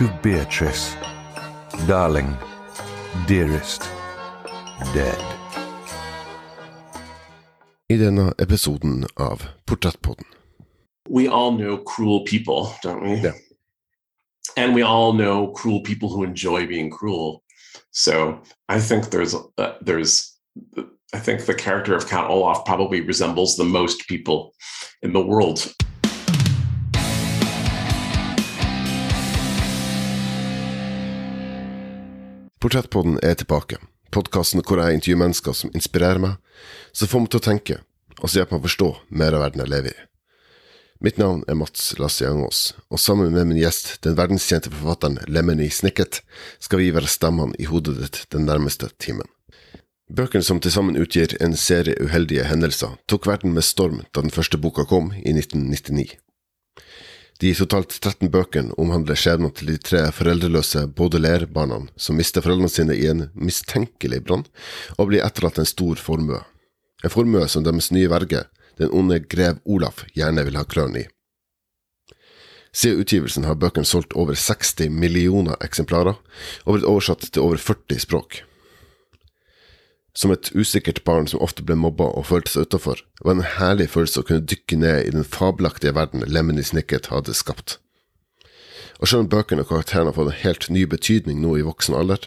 to Beatrice, darling, dearest, dead. I denne episoden av Portrettpodden. we all know cruel people, don't we? Yeah. And we all know cruel people who enjoy being cruel. So I think there's uh, there's I think the character of Count Olaf probably resembles the most people in the world. Portrettpodden er tilbake. Podkasten hvor jeg intervjuer mennesker som inspirerer meg, som får meg til å tenke, og som hjelper meg å forstå mer av verden jeg lever i. Mitt navn er Mats Lasse Jangås, og sammen med min gjest, den verdenskjente forfatteren Lemony Snicket, skal vi være stemmene i hodet ditt den nærmeste timen. Bøkene som til sammen utgir en serie uheldige hendelser, tok verden med storm da den første boka kom, i 1999. De totalt 13 bøkene omhandler skjebnen til de tre foreldreløse Baudelaire-barna som mister foreldrene sine i en mistenkelig brann, og blir etterlatt en stor formue. En formue som deres nye verge, den onde grev Olaf, gjerne vil ha klørne i. Siden utgivelsen har bøkene solgt over 60 millioner eksemplarer, og blitt oversatt til over 40 språk. Som et usikkert barn som ofte ble mobba og følte seg utafor, var en herlig følelse å kunne dykke ned i den fabelaktige verden Lemony Snicket hadde skapt. Og selv om bøkene og karakterene har fått en helt ny betydning nå i voksen alder,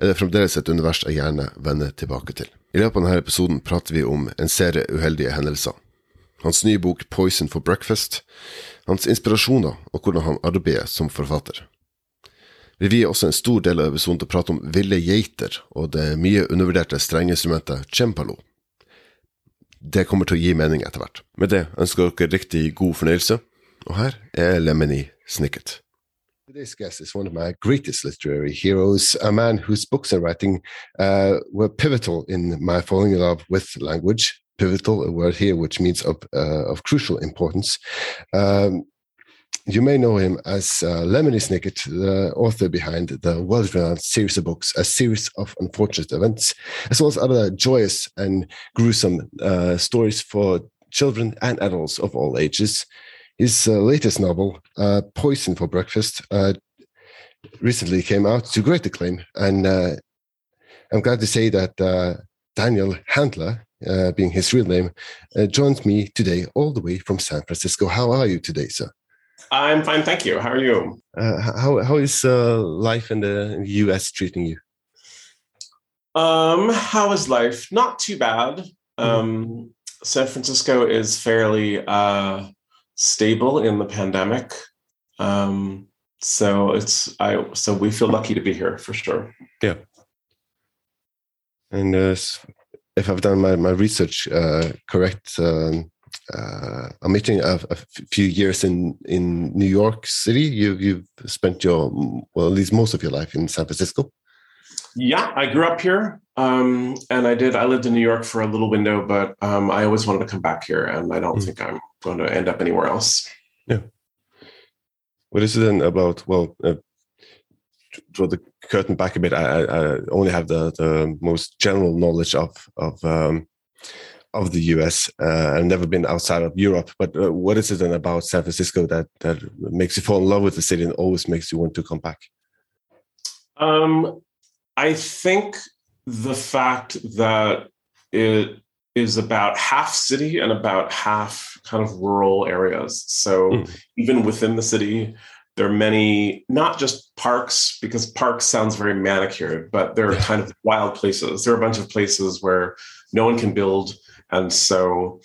er det fremdeles et univers jeg gjerne vender tilbake til. I løpet av denne episoden prater vi om en serie uheldige hendelser. Hans nye bok Poison for Breakfast, hans inspirasjoner og hvordan han arbeider som forfatter. Vi vier også en stor del av episoden til å prate om ville geiter og det mye undervurderte strengeinstrumentet cembalo. Det kommer til å gi mening etter hvert. Med det ønsker dere riktig god fornøyelse, og her er Lemony Snicket. Today's guest is one of my greatest literary heroes, a man whose books and writing uh, were pivotal in my falling in love with language. Pivotal, a word here which means of, uh, of crucial importance. Um, you may know him as uh, Lemony Snicket, the author behind the world-renowned series of books, A Series of Unfortunate Events, as well as other joyous and gruesome uh, stories for children and adults of all ages. His uh, latest novel, uh, Poison for Breakfast, uh, recently came out to great acclaim, and uh, I'm glad to say that uh, Daniel Handler, uh, being his real name, uh, joins me today all the way from San Francisco. How are you today, sir? I'm fine, thank you. How are you? Uh, how how is uh, life in the, U.S. treating you? Um, how is life? Not too bad. Um, San Francisco is fairly uh, stable in the pandemic. Um, so it's I so we feel lucky to be here for sure. Yeah, and uh, if I've done my my research uh, correct, um, uh, I'm meeting a, a few years in in New York City. You you've spent your well at least most of your life in San Francisco. Yeah, I grew up here, um, and I did. I lived in New York for a little window, but um, I always wanted to come back here, and I don't Mm. think I'm going to end up anywhere else. Yeah. What is it then about? Well, uh, draw the curtain back a bit. I, I, I only have the, the most general knowledge of of um, of the U.S. Uh, I've never been outside of Europe. But uh, what is it then about San Francisco that that makes you fall in love with the city and always makes you want to come back? Um, I think the fact that it is about half city and about half kind of rural areas. So Mm. even within the city, there are many, not just parks, because parks sounds very manicured, but there are Yeah. kind of wild places. There are a bunch of places where no one can build. And so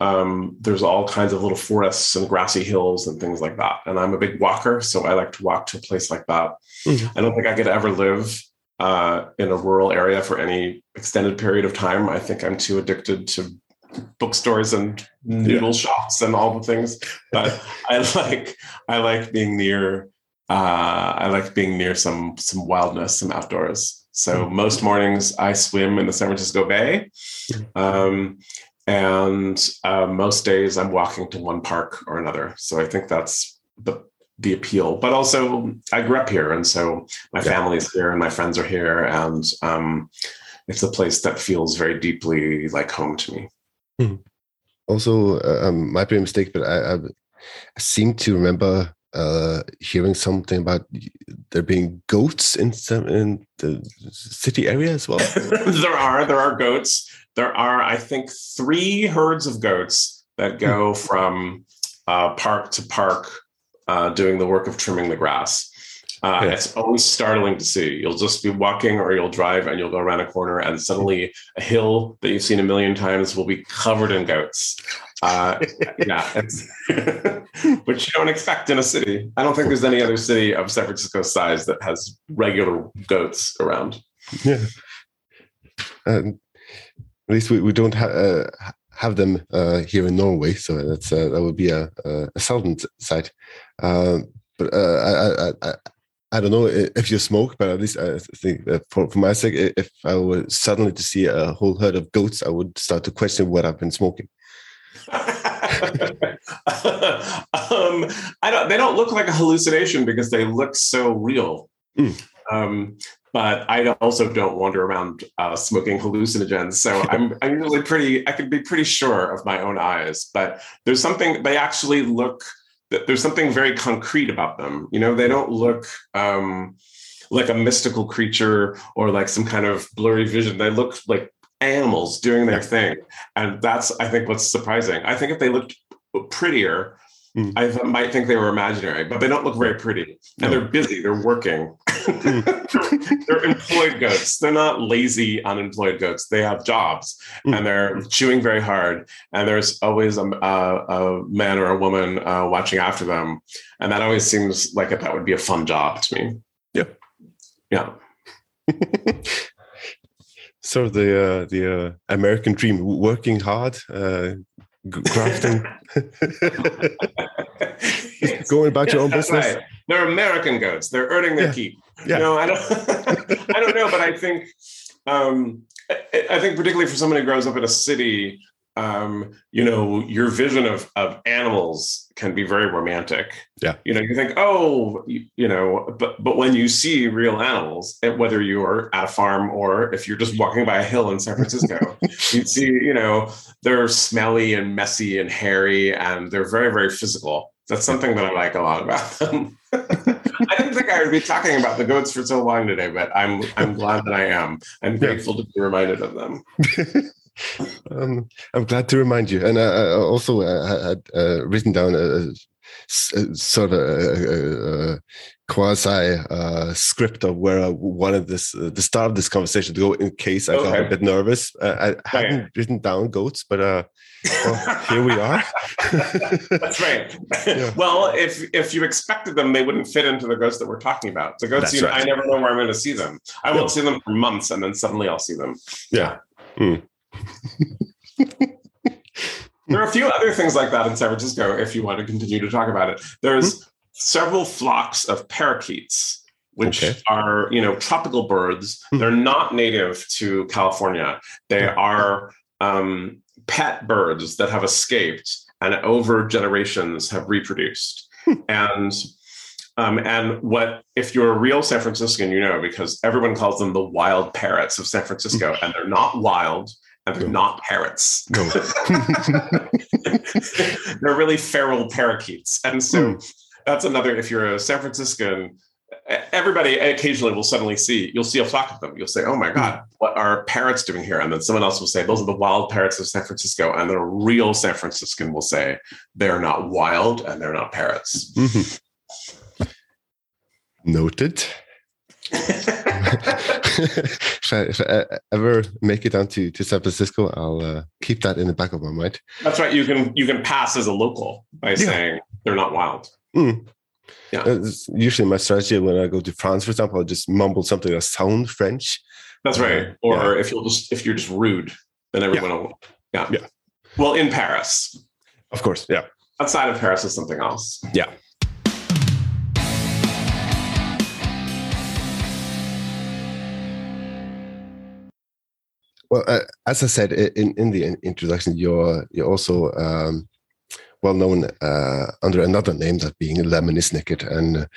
um, there's all kinds of little forests and grassy hills and things like that. And I'm a big walker, so I like to walk to a place like that. Mhm. I don't think I could ever live uh, in a rural area for any extended period of time. I think I'm too addicted to bookstores and noodle shops and all the things. But I like I like being near. Uh, I like being near some some wildness, some outdoors. So most mornings I swim in the San Francisco Bay, um, and uh, most days I'm walking to one park or another. So I think that's the the appeal. But also, I grew up here, and so my Yeah. family's here, and my friends are here, and um, it's a place that feels very deeply like home to me. Also, uh, um, might be a mistake, but I, I seem to remember uh, hearing something about there being goats in some in the city area as well. there are there are goats. There are I think three herds of goats that go from uh, park to park, uh, doing the work of trimming the grass. Uh, Yeah. It's always startling to see. You'll just be walking or you'll drive and you'll go around a corner and suddenly a hill that you've seen a million times will be covered in goats. Uh, yeah, which you don't expect in a city. I don't think there's any other city of San Francisco size that has regular goats around. yeah. Um, at least we, we don't ha- uh, have them uh, here in Norway, so that's uh, that would be a, a, a seldom sight. Um, but uh, I, I, I, don't know if you smoke, but at least I think for, for my sake, if I were suddenly to see a whole herd of goats, I would start to question what I've been smoking. um, I don't. They don't look like a hallucination because they look so real. Mm. Um, but I also don't wander around uh, smoking hallucinogens, so I'm I'm usually pretty. I can be pretty sure of my own eyes. But there's something they actually look. There's something very concrete about them. You know, they don't look. Um, like a mystical creature or like some kind of blurry vision. They look like animals doing their thing. And that's, I think, what's surprising. I think if they looked prettier, Mm. I th- might think they were imaginary, but they don't look very pretty. And No. they're busy, they're working. they're employed goats. They're not lazy, unemployed goats. They have jobs Mm. and they're chewing very hard. And there's always a, a, a man or a woman uh, watching after them. And that always seems like that would be a fun job to me. Yeah. Yeah. of the uh, the uh, American dream, working hard, uh, grafting, going about your own business. right. They're American goats. They're earning their Yeah. keep. Yeah. No, I don't. I don't know, but I think, um, I, I think particularly for someone who grows up in a city, um, you know, your vision of of animals can be very romantic. Yeah. You know, you think, oh, you, you know, but but when you see real animals, eh, whether you are at a farm or if you're just walking by a hill in San Francisco, you see, you know, they're smelly and messy and hairy, and they're very very physical. That's something that I like a lot about them. I didn't think I would be talking about the goats for so long today, but I'm I'm glad that I am. I'm grateful to be reminded of them. um, I'm glad to remind you. And uh, I also uh, had uh, written down a sort of a, a, a quasi uh, script of where I wanted this uh, the start of this conversation to go in case I got a bit nervous. Uh, I hadn't written down goats, but uh, well, here we are. That's right. Yeah. well, if if you expected them, they wouldn't fit into the goats that we're talking about. The That's you know, right. I never know where I'm going to see them. I No. won't see them for months, and then suddenly I'll see them. Yeah. There are a few other things like that in San Francisco. If you want to continue to talk about it, there's several flocks of parakeets, which Okay. are you know tropical birds. Hmm. They're not native to California. They are um, pet birds that have escaped and over generations have reproduced. and um, and what if you're a real San Franciscan, you know, because everyone calls them the wild parrots of San Francisco, and they're not wild and they're not parrots. No. they're really feral parakeets. And so Hmm. that's another, if you're a San Franciscan, everybody occasionally will suddenly see, you'll see a flock of them. You'll say, oh my God, what are parrots doing here? And then someone else will say, those are the wild parrots of San Francisco. And then a real San Franciscan will say, they're not wild and they're not parrots. Mhm. Noted. if, I, if I ever make it down to, to San Francisco, I'll uh, keep that in the back of my mind. That's right. You can you can pass as a local by Yeah. saying they're not wild. Mm. Yeah. That's usually my strategy when I go to France, for example, I'll just mumble something that sounds French. That's right. Uh, Or if you'll just if you're just rude, then everyone will. Yeah. Yeah. Well, in Paris, Of course, yeah. outside of Paris is something else. Yeah. Well, uh, as I said in, in the introduction, you're you're also um, well known uh, under another name, that being Lemony Snicket, and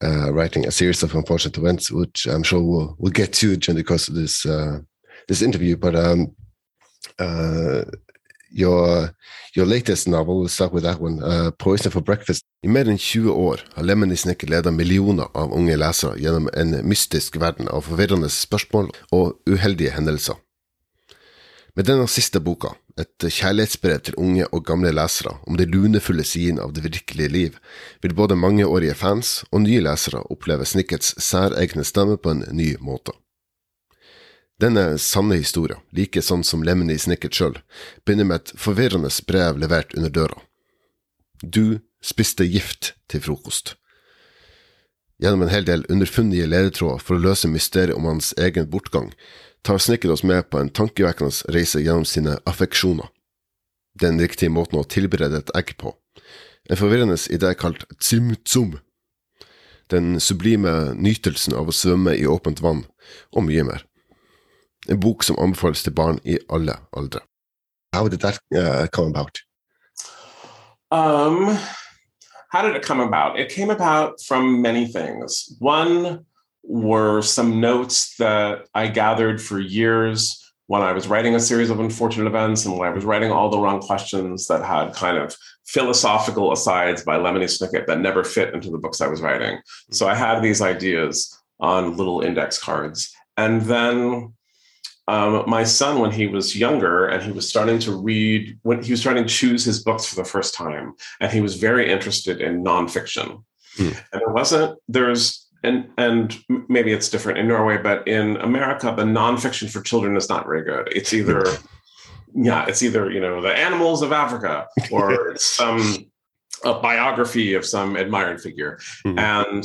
uh, writing a series of unfortunate events, which I'm sure we'll we'll get to during the course of this uh, this interview. But um, uh, your your latest novel, let's start with that one, uh, 'Poison for Breakfast'. I mer enn 20 år har Lemony Snicket ledet millioner av unge lesere gjennom en mystisk verden av forvirrende spørsmål og uheldige hendelser. Med denne siste boka, et kjærlighetsbrev til unge og gamle lesere om de lunefulle sidene av det virkelige liv, vil både mangeårige fans og nye lesere oppleve Snickets særegne stemme på en ny måte. Denne sanne historien, like sånn som Lemony Snicket sjøl, begynner med et forvirrende brev levert under døra. Du spiste gift til frokost. Gjennom en hel del underfundige ledetråder for å løse mysteriet om hans egen bortgang, tar snikket oss med på en tankevekkende reise gjennom sine affeksjoner. Den riktige måten å tilberede et egg på. En forvirrende idé kalt tsum-tsum. Den sublime nytelsen av å svømme i åpent vann, og mye mer. En bok som anbefales til barn i alle aldre. How did that uh, come about? Um, how did it come about? It came about from many things. One were some notes that I gathered for years when I was writing a series of unfortunate events and when I was writing all the wrong questions that had kind of philosophical asides by Lemony Snicket that never fit into the books I was writing. So I had these ideas on little index cards. And then um, my son, when he was younger and he was starting to read, when he was starting to choose his books for the first time, and he was very interested in nonfiction. Hmm. And there wasn't, there's, and and maybe it's different in Norway, but in America, the nonfiction for children is not very good. It's either, yeah, it's either you know the animals of Africa or some a biography of some admired figure, Mhm. and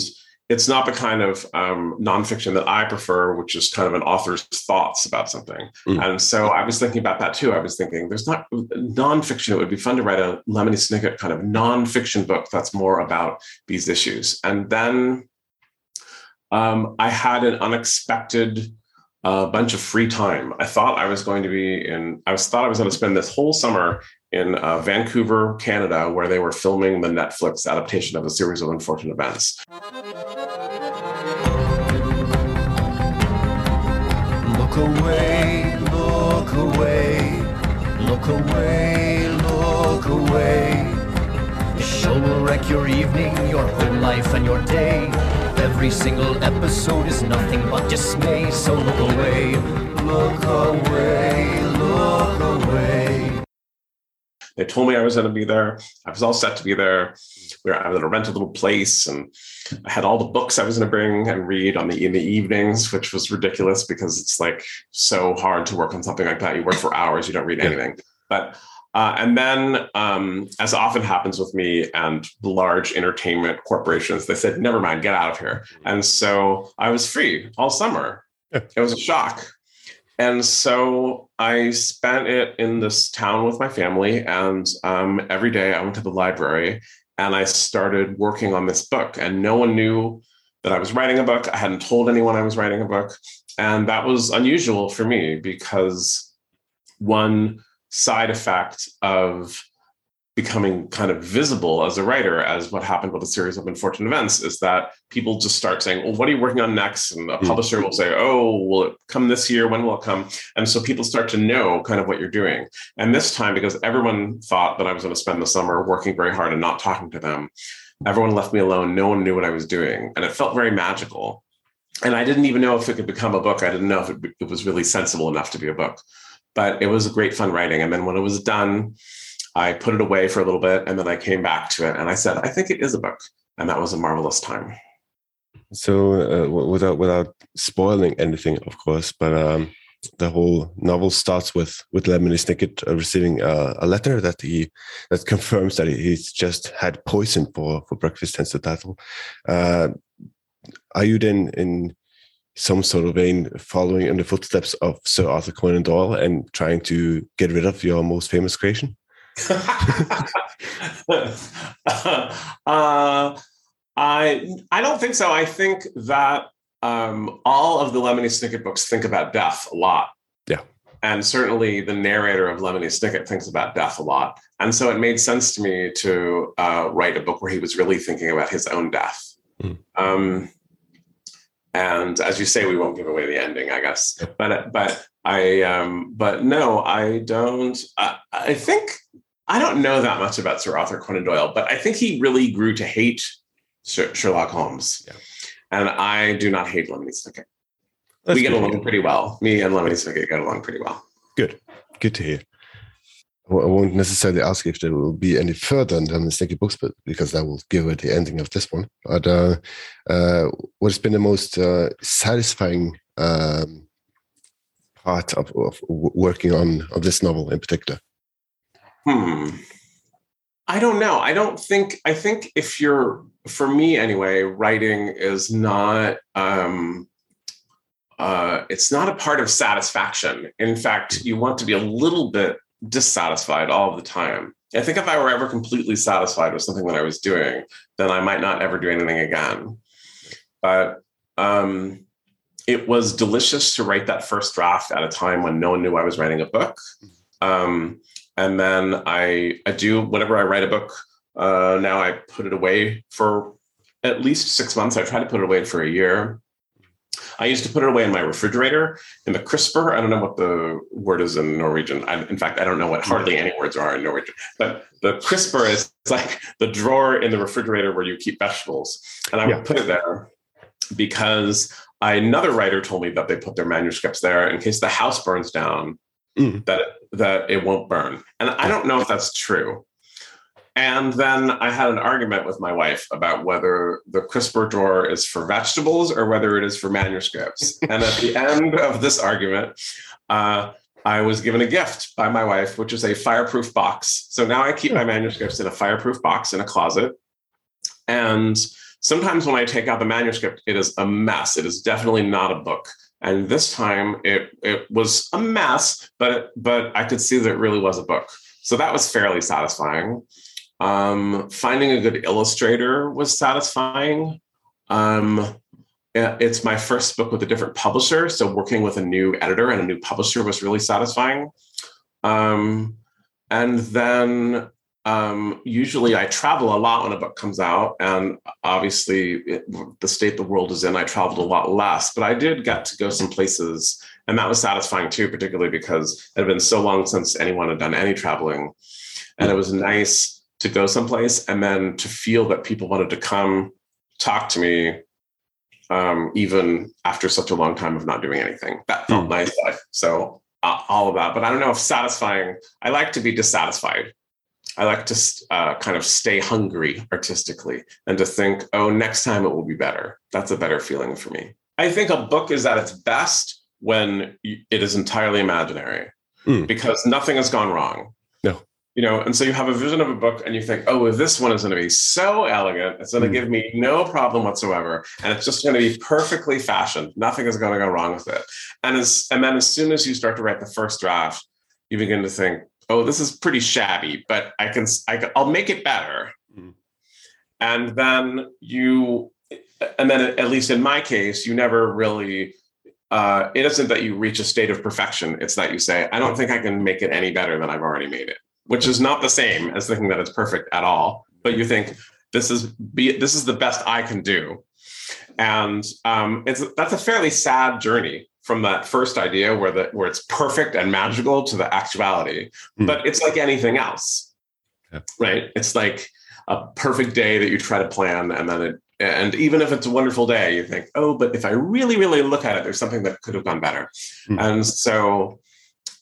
it's not the kind of um, nonfiction that I prefer, which is kind of an author's thoughts about something. Mm. And so I was thinking about that too. I was thinking, there's not nonfiction. It would be fun to write a Lemony Snicket kind of nonfiction book that's more about these issues. And then um, I had an unexpected uh, bunch of free time. I thought I was going to be in. I was thought I was going to spend this whole summer in uh, Vancouver, Canada, where they were filming the Netflix adaptation of a series of unfortunate events. Look away, look away, look away, look away. The show will wreck your evening, your whole life, and your day. Every single episode is nothing but dismay, so look away, look away, look away. They told me I was going to be there. I was all set to be there. We were, I was going to rent a little place, and I had all the books I was going to bring and read on the in the evenings, which was ridiculous because it's like so hard to work on something like that. You work for hours, you don't read anything. But uh, and then, um, as often happens with me and large entertainment corporations, they said, "Never mind, get out of here." And so I was free all summer. It was a shock. And so I spent it in this town with my family. And um, every day I went to the library and I started working on this book. And no one knew that I was writing a book. I hadn't told anyone I was writing a book. And that was unusual for me because one side effect of becoming kind of visible as a writer, as what happened with a series of unfortunate events, is that people just start saying, Well, what are you working on next? And a Mm. publisher will say, Oh, will it come this year? When will it come? And so people start to know kind of what you're doing. And this time, because everyone thought that I was going to spend the summer working very hard and not talking to them, everyone left me alone. No one knew what I was doing. And it felt very magical. And I didn't even know if it could become a book. I didn't know if it, it was really sensible enough to be a book. But it was a great fun writing. And then when it was done, I put it away for a little bit and then I came back to it and I said, I think it is a book. And that was a marvelous time. So uh, without without spoiling anything, of course, but um, the whole novel starts with with Lemony Snicket uh, receiving uh, a letter that he that confirms that he's just had poison for for breakfast. Hence the title. Uh, are you then in some sort of vein following in the footsteps of Sir Arthur Conan Doyle and trying to get rid of your most famous creation? uh, I I don't think so. I think that um, all of the Lemony Snicket books think about death a lot. Yeah. And certainly the narrator of Lemony Snicket thinks about death a lot. And so it made sense to me to uh, write a book where he was really thinking about his own death. Mm. Um, and as you say, we won't give away the ending, I guess. But but I um, but no, I don't. I, I think I don't know that much about Sir Arthur Conan Doyle, but I think he really grew to hate Sherlock Holmes, Yeah. and I do not hate Lemony Snicket. That's we get along pretty well. Me and Lemony Snicket get along pretty well. Good. Good to hear. I won't- I won't necessarily ask if there will be any further than the Snicket Books, but because that will give away the ending of this one. But uh, uh, what has been the most uh, satisfying um, part of, of working on, on this novel in particular? Hmm. I don't know. I don't think. I think if you're, for me anyway, writing is not. Um, uh, it's not a part of satisfaction. In fact, you want to be a little bit dissatisfied all the time. I think if I were ever completely satisfied with something that I was doing, then I might not ever do anything again. But um, it was delicious to write that first draft at a time when no one knew I was writing a book. Um, and then I I do whenever I write a book. Uh, now I put it away for at least six months. I try to put it away for a year. I used to put it away in my refrigerator in the crisper. I don't know what the word is in Norwegian. I, in fact, I don't know what hardly any words are in Norwegian. But the crisper is like the drawer in the refrigerator where you keep vegetables, and I would Yeah. put it there because another writer told me that they put their manuscripts there in case the house burns down Mm. that that it won't burn. And I don't know if that's true. And then I had an argument with my wife about whether the crisper drawer is for vegetables or whether it is for manuscripts. and at the end of this argument, uh, I was given a gift by my wife, which is a fireproof box. So now I keep my manuscripts in a fireproof box in a closet. And sometimes when I take out the manuscript, it is a mess. It is definitely not a book. And this time it it was a mess, but but I could see that it really was a book. So that was fairly satisfying. Um, finding a good illustrator was satisfying. Um, it's my first book with a different publisher, so working with a new editor and a new publisher was really satisfying. Um, and then um, usually I travel a lot when a book comes out, and obviously it, the state the world is in, I traveled a lot less. But I did get to go some places, and that was satisfying too, particularly because it had been so long since anyone had done any traveling, and it was nice to go someplace and then to feel that people wanted to come talk to me, um, even after such a long time of not doing anything. That felt Hmm. nice. So uh, all of that, but I don't know if satisfying. I like to be dissatisfied. I like to uh, kind of stay hungry artistically and to think, oh, next time it will be better. That's a better feeling for me. I think a book is at its best when it is entirely imaginary Mm. because nothing has gone wrong. You know, and so you have a vision of a book and you think, oh, well, this one is going to be so elegant. It's going to Mm. give me no problem whatsoever. And it's just going to be perfectly fashioned. Nothing is going to go wrong with it. And as and then as soon as you start to write the first draft, you begin to think, oh, this is pretty shabby, but I can, I can I'll make it better. Mm. And then you, and then at least in my case, you never really. Uh, it isn't that you reach a state of perfection. It's that you say, I don't think I can make it any better than I've already made it, which is not the same as thinking that it's perfect at all. But you think this is be this is the best I can do, and um, it's that's a fairly sad journey from that first idea where the where it's perfect and magical to the actuality. Hmm. But it's like anything else, right? It's like a perfect day that you try to plan, and then it and even if it's a wonderful day, you think, oh, but if I really, really look at it, there's something that could have gone better. Hmm. And so,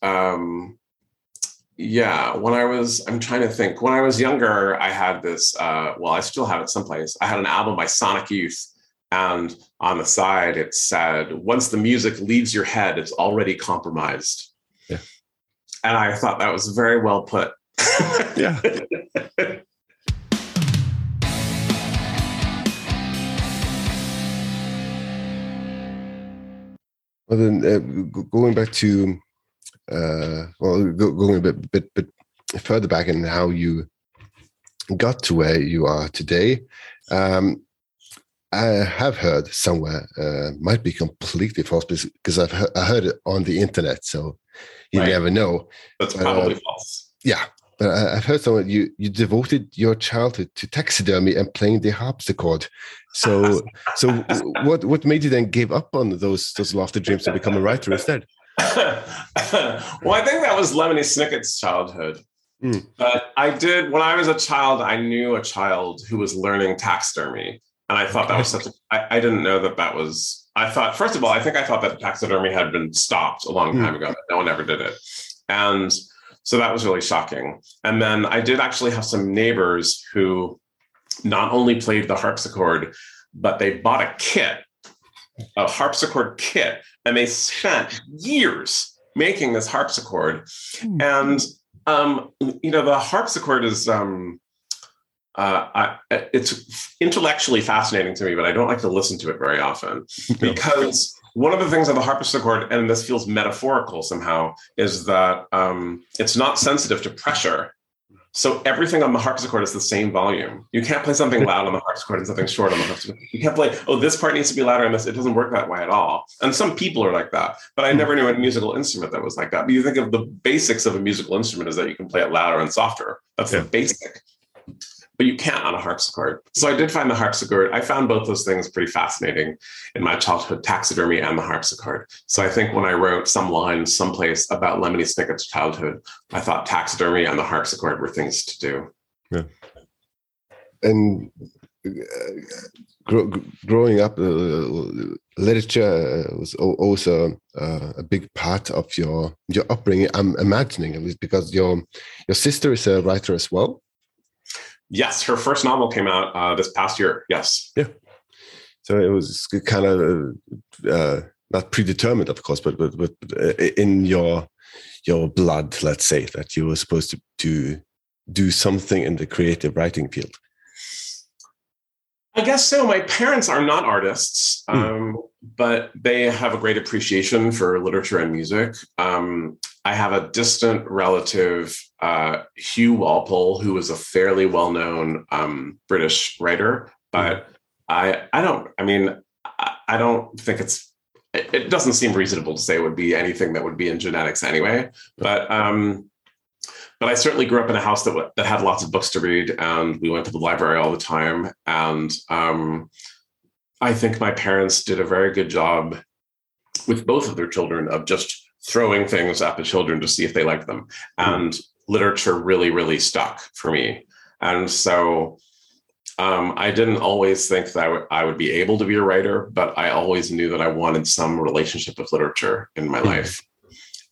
um, yeah, when I was, I'm trying to think, when I was younger, I had this, uh, well, I still have it someplace. I had an album by Sonic Youth. And on the side, it said, once the music leaves your head, it's already compromised. Yeah. And I thought that was very well put. Yeah. Well, then uh, going back to, uh, well, go, going a bit, bit, bit further back in how you got to where you are today, um, I have heard somewhere, uh, might be completely false because I've he- I heard it on the internet, so you Right. never know. That's Uh, probably false. Yeah, but I, I've heard someone you you devoted your childhood to taxidermy and playing the harpsichord. So, so what what made you then give up on those those lofty dreams to become a writer instead? well, I think that was Lemony Snicket's childhood. Mm. But I did when I was a child. I knew a child who was learning taxidermy, and I thought that was such. A, I, I didn't know that that was. I thought first of all, I think I thought that taxidermy had been stopped a long time ago. But no one ever did it, and so that was really shocking. And then I did actually have some neighbors who not only played the harpsichord, but they bought a kit, a harpsichord kit, and they spent years making this harpsichord. And um, you know, the harpsichord is um, uh, I, it's intellectually fascinating to me, but I don't like to listen to it very often because one of the things of the harpsichord, and this feels metaphorical somehow, is that um, it's not sensitive to pressure. So everything on the harpsichord is the same volume. You can't play something loud on the harpsichord and something short on the harpsichord. You can't play, oh, this part needs to be louder and this. It doesn't work that way at all. And some people are like that. But I hmm. never knew a musical instrument that was like that. But you think of the basics of a musical instrument is that you can play it louder and softer. That's Yeah. the basic. But you can't on a harpsichord. So I did find the harpsichord. I found both those things pretty fascinating in my childhood, taxidermy and the harpsichord. So I think when I wrote some lines someplace about Lemony Snicket's childhood, I thought taxidermy and the harpsichord were things to do. Yeah. And uh, gro- growing up, uh, literature was also uh, a big part of your your upbringing. I'm imagining it was because your your sister is a writer as well. Yes, her first novel came out uh, this past year. Yes. Yeah. So it was kind of uh, not predetermined, of course, but but but uh, in your your blood, let's say that you were supposed to to do something in the creative writing field. I guess so. My parents are not artists, um, but they have a great appreciation for literature and music. Um, I have a distant relative, uh, Hugh Walpole, who is a fairly well-known um, British writer, but I, I don't. I mean, I, I don't think it's. It, it doesn't seem reasonable to say it would be anything that would be in genetics anyway. But um, but I certainly grew up in a house that w- that had lots of books to read, and we went to the library all the time. And um, I think my parents did a very good job with both of their children of just throwing things at the children to see if they liked them. And literature really, really stuck for me. And so um, I didn't always think that I would- be able to be a writer, but I always knew that I wanted some relationship with literature in my Mhm. life.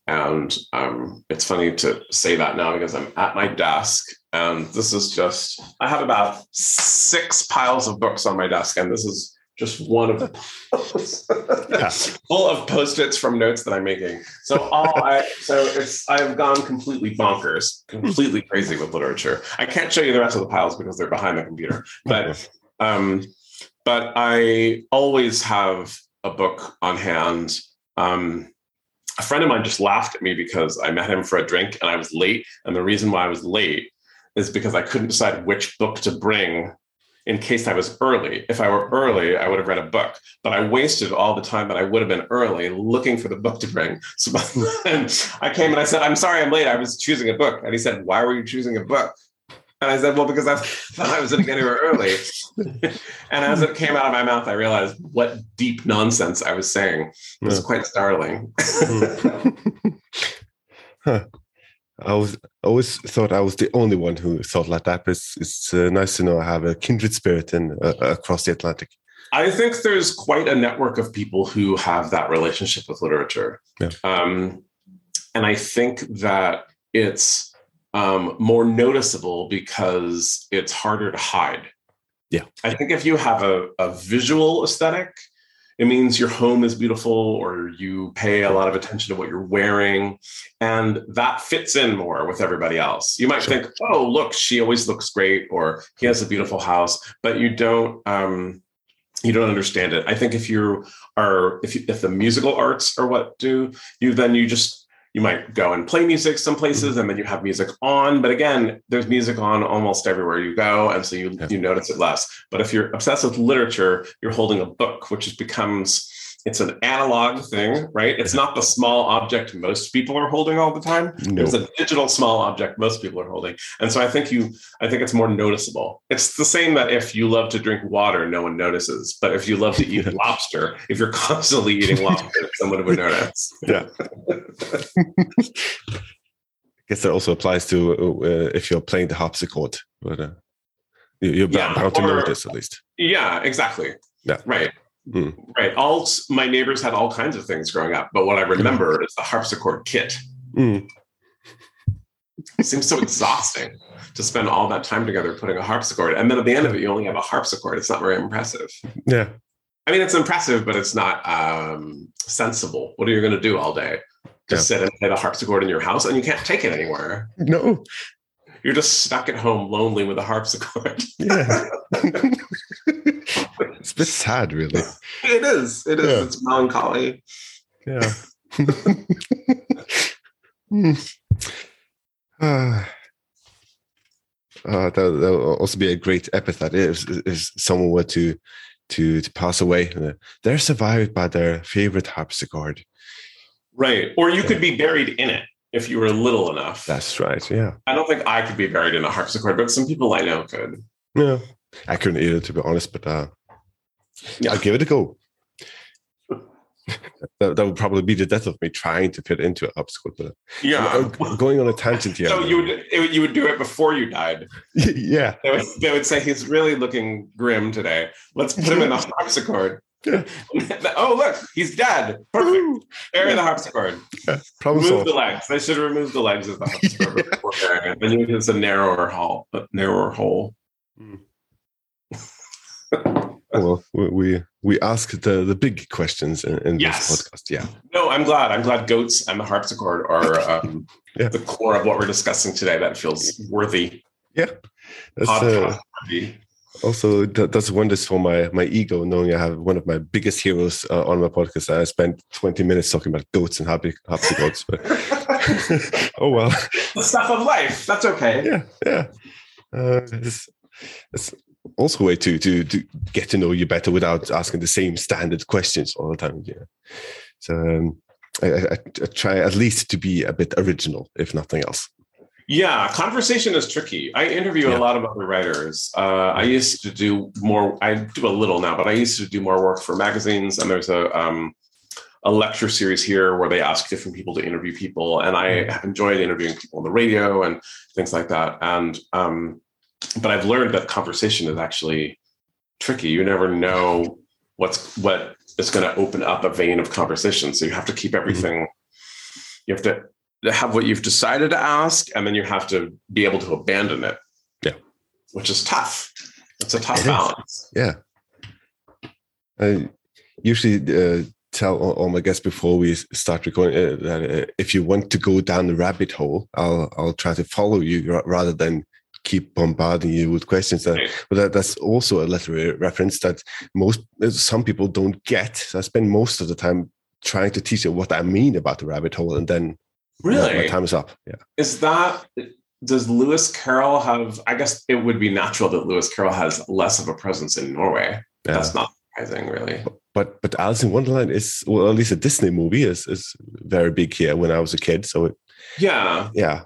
And um, it's funny to say that now because I'm at my desk and this is just, I have about six piles of books on my desk, and this is just one of Yeah. full of post-its from notes that I'm making. So all I so it's I've gone completely bonkers, completely crazy with literature. I can't show you the rest of the piles because they're behind the computer. But um, but I always have a book on hand. Um, a friend of mine just laughed at me because I met him for a drink and I was late. And the reason why I was late is because I couldn't decide which book to bring in case I was early. If I were early, I would have read a book, but I wasted all the time that I would have been early looking for the book to bring. So I came and I said, I'm sorry I'm late. I was choosing a book. And he said, Why were you choosing a book? And I said, Well, because I thought I was going to get here early. and as it came out of my mouth, I realized what deep nonsense I was saying. It was Yeah. quite startling. Huh. I was always thought I was the only one who thought like that, but it's, it's uh, nice to know I have a kindred spirit in uh, across the Atlantic. I think there's quite a network of people who have that relationship with literature. Yeah. Um, and I think that it's um, more noticeable because it's harder to hide. Yeah. I think if you have a, a visual aesthetic, it means your home is beautiful or you pay a lot of attention to what you're wearing. And that fits in more with everybody else. You might Sure. think, oh, look, she always looks great, or he has a beautiful house, but you don't. Um, you don't understand it. I think if you are if you, if the musical arts are what do you then you just you might go and play music some places and then you have music on but again there's music on almost everywhere you go and so you Yeah. you notice it less but if you're obsessed with literature you're holding a book which becomes it's an analog thing, right? It's not the small object most people are holding all the time. No. It's a digital small object most people are holding. And so I think you I think it's more noticeable. It's the same that if you love to drink water, no one notices. But if you love to eat lobster, if you're constantly eating lobster, someone would notice. Yeah. I guess that also applies to uh, if you're playing the harpsichord, but uh, you- you're Yeah, bound to notice at least. Yeah, exactly. Yeah. Right. Hmm. Right. All my neighbors had all kinds of things growing up, but what I remember is the harpsichord kit. Mm. It seems so exhausting to spend all that time together putting a harpsichord, and then at the end of it, you only have a harpsichord. It's not very impressive. Yeah. I mean, it's impressive, but it's not um, sensible. What are you going to do all day? Just sit and play the harpsichord in your house, and you can't take it anywhere. No. You're just stuck at home, lonely with a harpsichord. Yeah. it's a bit sad, really. it is. It is. Yeah. It's melancholy. Yeah. Ah. Uh, that that will also be a great epithet if, if someone were to to to pass away. uh, They're survived by their favorite harpsichord. Right. Or you could be buried in it if you were little enough. That's right. Yeah. I don't think I could be buried in a harpsichord, but some people I know could. Yeah. I couldn't either, to be honest, but uh, Yeah. I'll give it a go. that, that would probably be the death of me trying to fit into a harpsichord. But Yeah. I'm going on a tangent here. So you would it you would do it before you died. yeah. They would, they would say he's really looking grim today. Let's put him in the harpsichord. Yeah. oh look, he's dead. Perfect. Bury the harpsichord. Problem Remove solved. the legs. They should remove the legs of the harpsichord before burying it. Then you it's a narrower hole. A narrower hole. Oh, well, we we, ask the, the big questions in, in Yes. this podcast. Yeah. No, I'm glad. I'm glad goats and the harpsichord are um, Yeah. the core of what we're discussing today. That feels worthy. That's, uh, Podcast also that does wonders for my my ego knowing I have one of my biggest heroes uh, on my podcast. I spent 20 minutes talking about goats and harpy, harpsichords. But oh well. the stuff of life. That's okay. yeah, yeah. Uh, it's, it's also a way to, to to get to know you better without asking the same standard questions all the time. Yeah. So um, I, I, I try at least to be a bit original, if nothing else. Yeah, conversation is tricky. I interview Yeah. a lot of other writers. Uh, I used to do more. I do a little now, but I used to do more work for magazines. And there's a um, a lecture series here where they ask different people to interview people, and I have enjoyed interviewing people on the radio and things like that. And um, but I've learned that conversation is actually tricky. You never know what's what is going to open up a vein of conversation. So you have to keep everything. You have to have what you've decided to ask, and then you have to be able to abandon it. Yeah. which is tough. It's a tough It is. balance. Yeah. I usually uh, tell all, all my guests before we start recording uh, that uh, if you want to go down the rabbit hole, I'll I'll try to follow you rather than keep bombarding you with questions. That, but that, that's also a literary reference that most some people don't get. So I spend most of the time trying to teach you what I mean about the rabbit hole, and then my- my time is up. Yeah. Is that does Lewis Carroll have I guess it would be natural that Lewis Carroll has less of a presence in Norway. Yeah. That's not surprising, really. but but Alice in Wonderland is well at least a Disney movie is is very big here when I was a kid. So it, Yeah. yeah,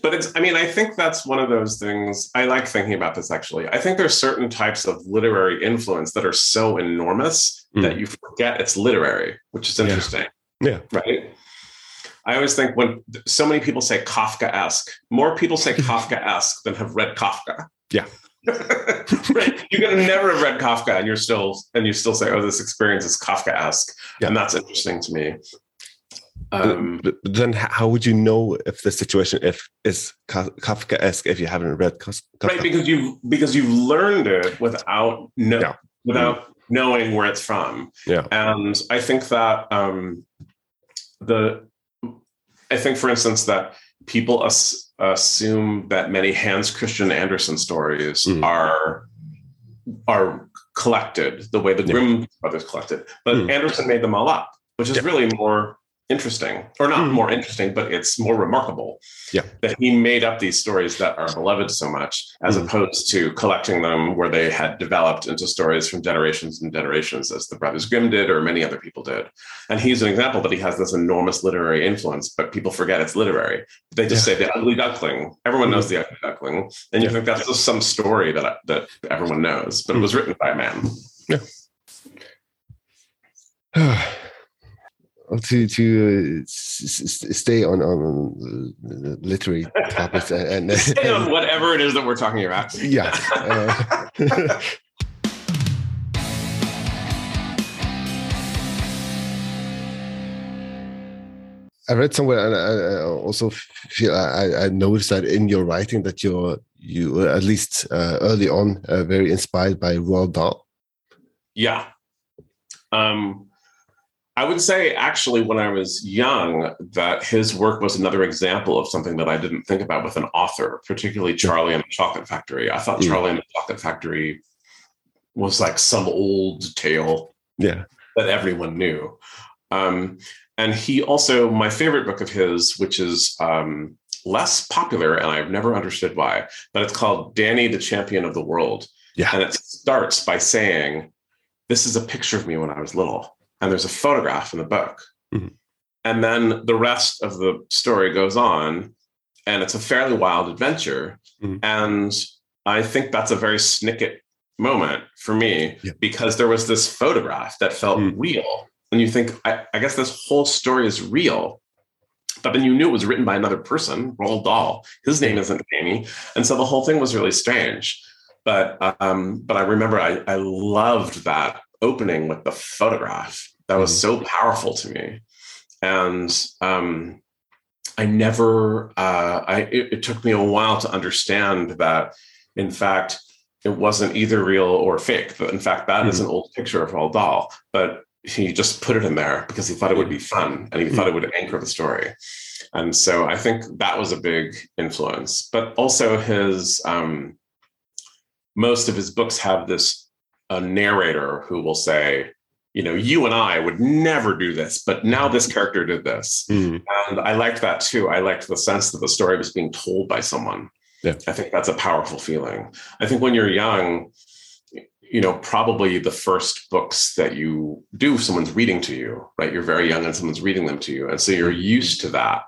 But it's, I mean, I think that's one of those things. I like thinking about this actually. I think there's certain types of literary influence that are so enormous Mm. that you forget it's literary, which is interesting. Yeah. Right. I always think when so many people say Kafka esque, more people say Kafka esque than have read Kafka. Yeah. right. You could never have read Kafka and you're still, and you still say, oh, this experience is Kafka esque. Yeah. And that's interesting to me. Um, but, but then how would you know if the situation if is Ka- Kafka-esque if you haven't read Kafka? right because you because you've learned it without no, Yeah. without knowing where it's from Yeah. and i think that um the i think for instance that people as, assume that many hans christian andersen stories Mm. are are collected the way the Yeah. grimm brothers collected but Mm. andersen made them all up which is Yeah. really more interesting, or not Hmm. more interesting, but it's more remarkable. Yeah. That he made up these stories that are beloved so much, as Hmm. opposed to collecting them where they had developed into stories from generations and generations, as the Brothers Grimm did, or many other people did. And he's an example that he has this enormous literary influence, but people forget it's literary. They just say the ugly duckling. Everyone knows the ugly duckling, and you Yeah. think that's just some story that that everyone knows, but it was written by a man. Well, to to uh, s- stay on on uh, literary topics and, and Stay on whatever it is that we're talking about. yeah. Uh, I read somewhere, and I, I also feel I, I noticed that in your writing that you're you were at least uh, early on uh, very inspired by Roald Dahl. Yeah. Um, I would say actually when I was young that his work was another example of something that I didn't think about with an author, particularly Charlie and the Chocolate Factory. I thought Mm. Charlie and the Chocolate Factory was like some old tale Yeah. that everyone knew. Um, and he also, my favorite book of his, which is um, less popular, and I've never understood why, but it's called Danny, the Champion of the World. Yeah. And it starts by saying, This is a picture of me when I was little. And there's a photograph in the book. Mhm. And then the rest of the story goes on, and it's a fairly wild adventure. Mhm. And I think that's a very Snicket moment for me Yeah. because there was this photograph that felt Mm. real. And you think, I, I guess this whole story is real. But then you knew it was written by another person, Roald Dahl. His name isn't Danny. And so the whole thing was really strange. But um, but I remember I, I loved that opening with the photograph. That was so powerful to me. And um, I never uh, I it, it took me a while to understand that in fact it wasn't either real or fake. But in fact, that is an old picture of Roald Dahl. But he just put it in there because he thought it would be fun and he thought it would anchor the story. And so I think that was a big influence. But also his um, most of his books have this a narrator who will say, you know, you and I would never do this, but now this character did this. Mm. And I liked that too. I liked the sense that the story was being told by someone. Yeah. I think that's a powerful feeling. I think when you're young, you know, probably the first books that you do, someone's reading to you, right? You're very young and someone's reading them to you. And so you're used to that.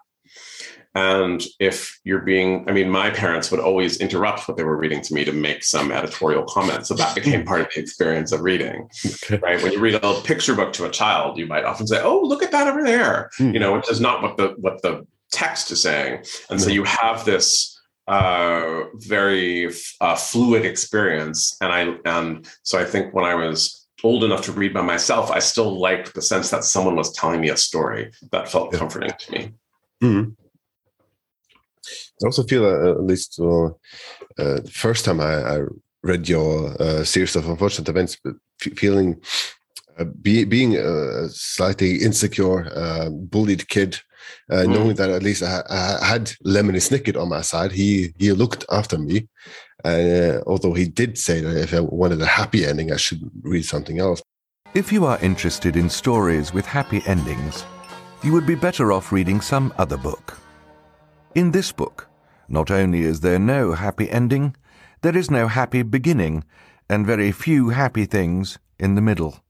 And if you're being, I mean, my parents would always interrupt what they were reading to me to make some editorial comment. So that became part of the experience of reading, Okay. right? When you read a picture book to a child, you might often say, "Oh, look at that over there," Hmm. you know, which is not what the what the text is saying. And so you have this uh, very uh, fluid experience. And I and so I think when I was old enough to read by myself, I still liked the sense that someone was telling me a story that felt Yeah. comforting to me. Mm. I also feel uh, at least uh, uh, the first time I, I read your uh, series of unfortunate events, feeling uh, be, being a slightly insecure, uh, bullied kid, uh, Mm. knowing that at least I, I had Lemony Snicket on my side. He he looked after me, uh, although he did say that if I wanted a happy ending, I should read something else. If you are interested in stories with happy endings, you would be better off reading some other book. In this book, not only is there no happy ending, there is no happy beginning, and very few happy things in the middle.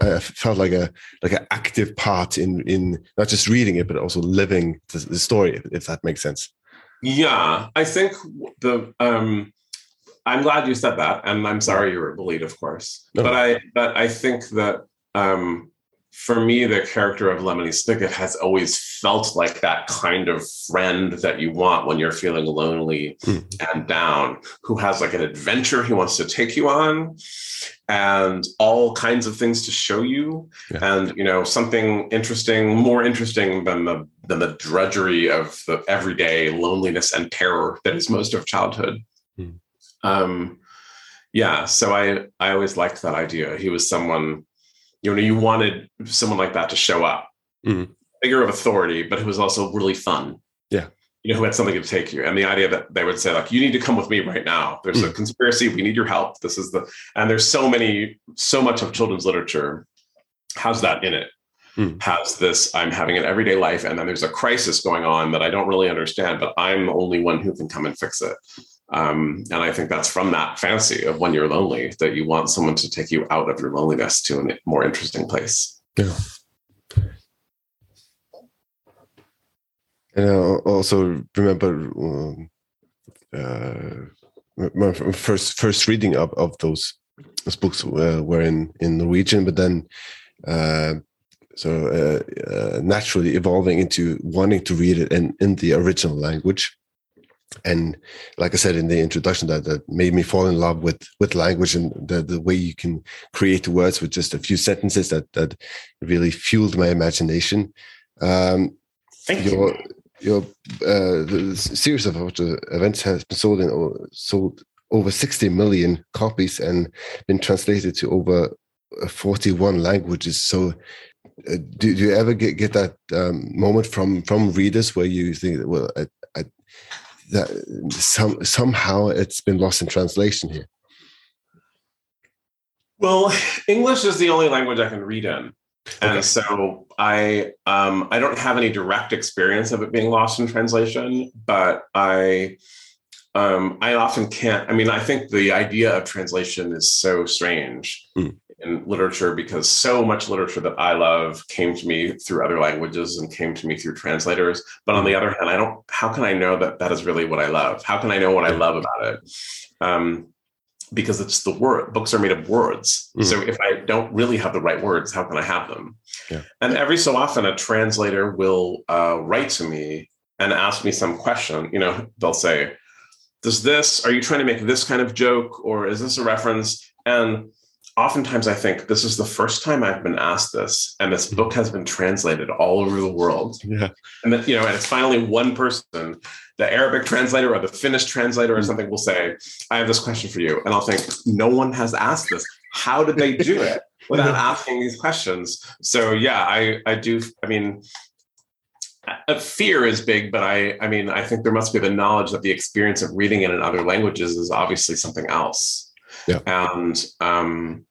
I felt like a like an active part in in not just reading it but also living the, the story, if, if that makes sense. Yeah, I think the um I'm glad you said that, and I'm sorry you were bullied, of course. No. But I but I think that um for me, the character of Lemony Snicket has always felt like that kind of friend that you want when you're feeling lonely Hmm. and down, who has like an adventure he wants to take you on and all kinds of things to show you Yeah. and you know something interesting more interesting than the than the drudgery of the everyday loneliness and terror that is most of childhood Hmm. um yeah so i i always liked that idea he was someone you know you wanted someone like that to show up Mhm. figure of authority but who was also really fun Yeah. you know who had something to take you and the idea that they would say like you need to come with me right now there's a conspiracy we need your help this is the and there's so many so much of children's literature has that in it mm. has this I'm having an everyday life, and then there's a crisis going on that I don't really understand, but I'm the only one who can come and fix it. Um, and I think that's from that fantasy of when you're lonely that you want someone to take you out of your loneliness to a more interesting place. Yeah. And I also remember um, uh, my first first reading of, of those those books uh, were in in Norwegian, but then uh, so uh, uh, naturally evolving into wanting to read it in in the original language. And like I said in the introduction, that that made me fall in love with with language and the the way you can create words with just a few sentences that that really fueled my imagination. Um, Thank your, you your uh, series of events has been sold in sold over 60 million copies and been translated to over uh, 41 languages. So, uh, do, do, you ever get, get that um, moment from from readers where you think, well, I, I, that some somehow it's been lost in translation here? Well, English is the only language I can read in. Okay. And so I um, I don't have any direct experience of it being lost in translation, but I um, I often can't. I mean, I think the idea of translation is so strange mm. In literature because so much literature that I love came to me through other languages and came to me through translators. But on the other hand, I don't. How can I know that that is really what I love? How can I know what I love about it? Um, because it's the word books are made of words mm. so if i don't really have the right words how can i have them yeah. and every so often a translator will uh, write to me and ask me some question you know they'll say does this are you trying to make this kind of joke or is this a reference and oftentimes I think this is the first time I've been asked this, and this book has been translated all over the world. Yeah. And then, you know, and it's finally one person, the Arabic translator or the Finnish translator or mm. something will say, I have this question for you. And I'll think, no one has asked this. How did they do it without asking these questions? So yeah, I I do I mean fear is big, but I I mean I think there must be the knowledge that the experience of reading it in other languages is obviously something else. Yeah. And um,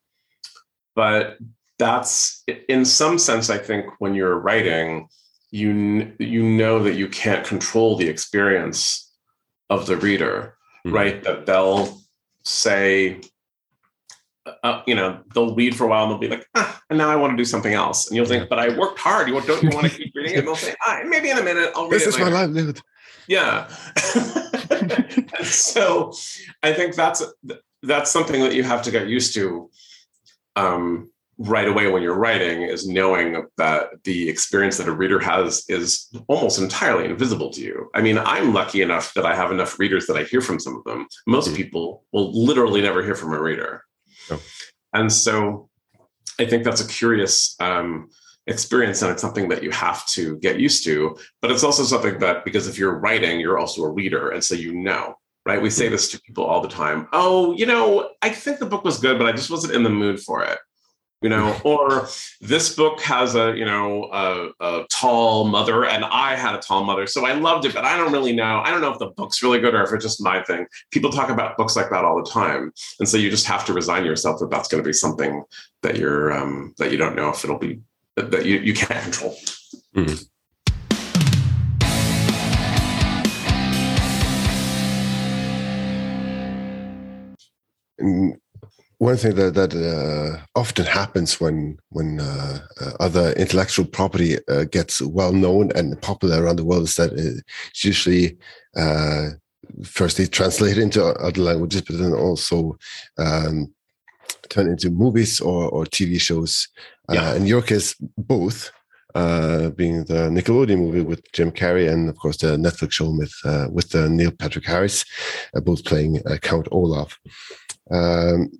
but that's in some sense, I think when you're writing, you you know that you can't control the experience of the reader, mm-hmm. right? That they'll say, uh, you know, they'll read for a while and they'll be like, ah, and now I want to do something else. And you'll think, but I worked hard. You don't you want to keep reading it? And they'll say, ah, maybe in a minute I'll read this it. This is my livelihood. Yeah. so I think that's that's something that you have to get used to um, right away when you're writing is knowing that the experience that a reader has is almost entirely invisible to you. I mean, I'm lucky enough that I have enough readers that I hear from some of them. Most mm-hmm. people will literally never hear from a reader. Oh. And so I think that's a curious um, experience and it's something that you have to get used to. But it's also something that because if you're writing, you're also a reader. And so you know right? We say this to people all the time. Oh, you know, I think the book was good, but I just wasn't in the mood for it. You know, or this book has a you know a, a, tall mother, and I had a tall mother, so I loved it, but I don't really know. I don't know if the book's really good or if it's just my thing. People talk about books like that all the time, and so you just have to resign yourself that that's going to be something that you're um, that you don't know if it'll be that you you can't control. Mm-hmm. One thing that that uh, often happens when when uh, uh, other intellectual property uh, gets well known and popular around the world is that it's usually uh, firstly translated into other languages, but then also um, turned into movies or, or TV shows. Uh, yeah. in your case, both. being the Nickelodeon movie with Jim Carrey and of course the Netflix show with with Neil Patrick Harris, both playing Count Olaf um,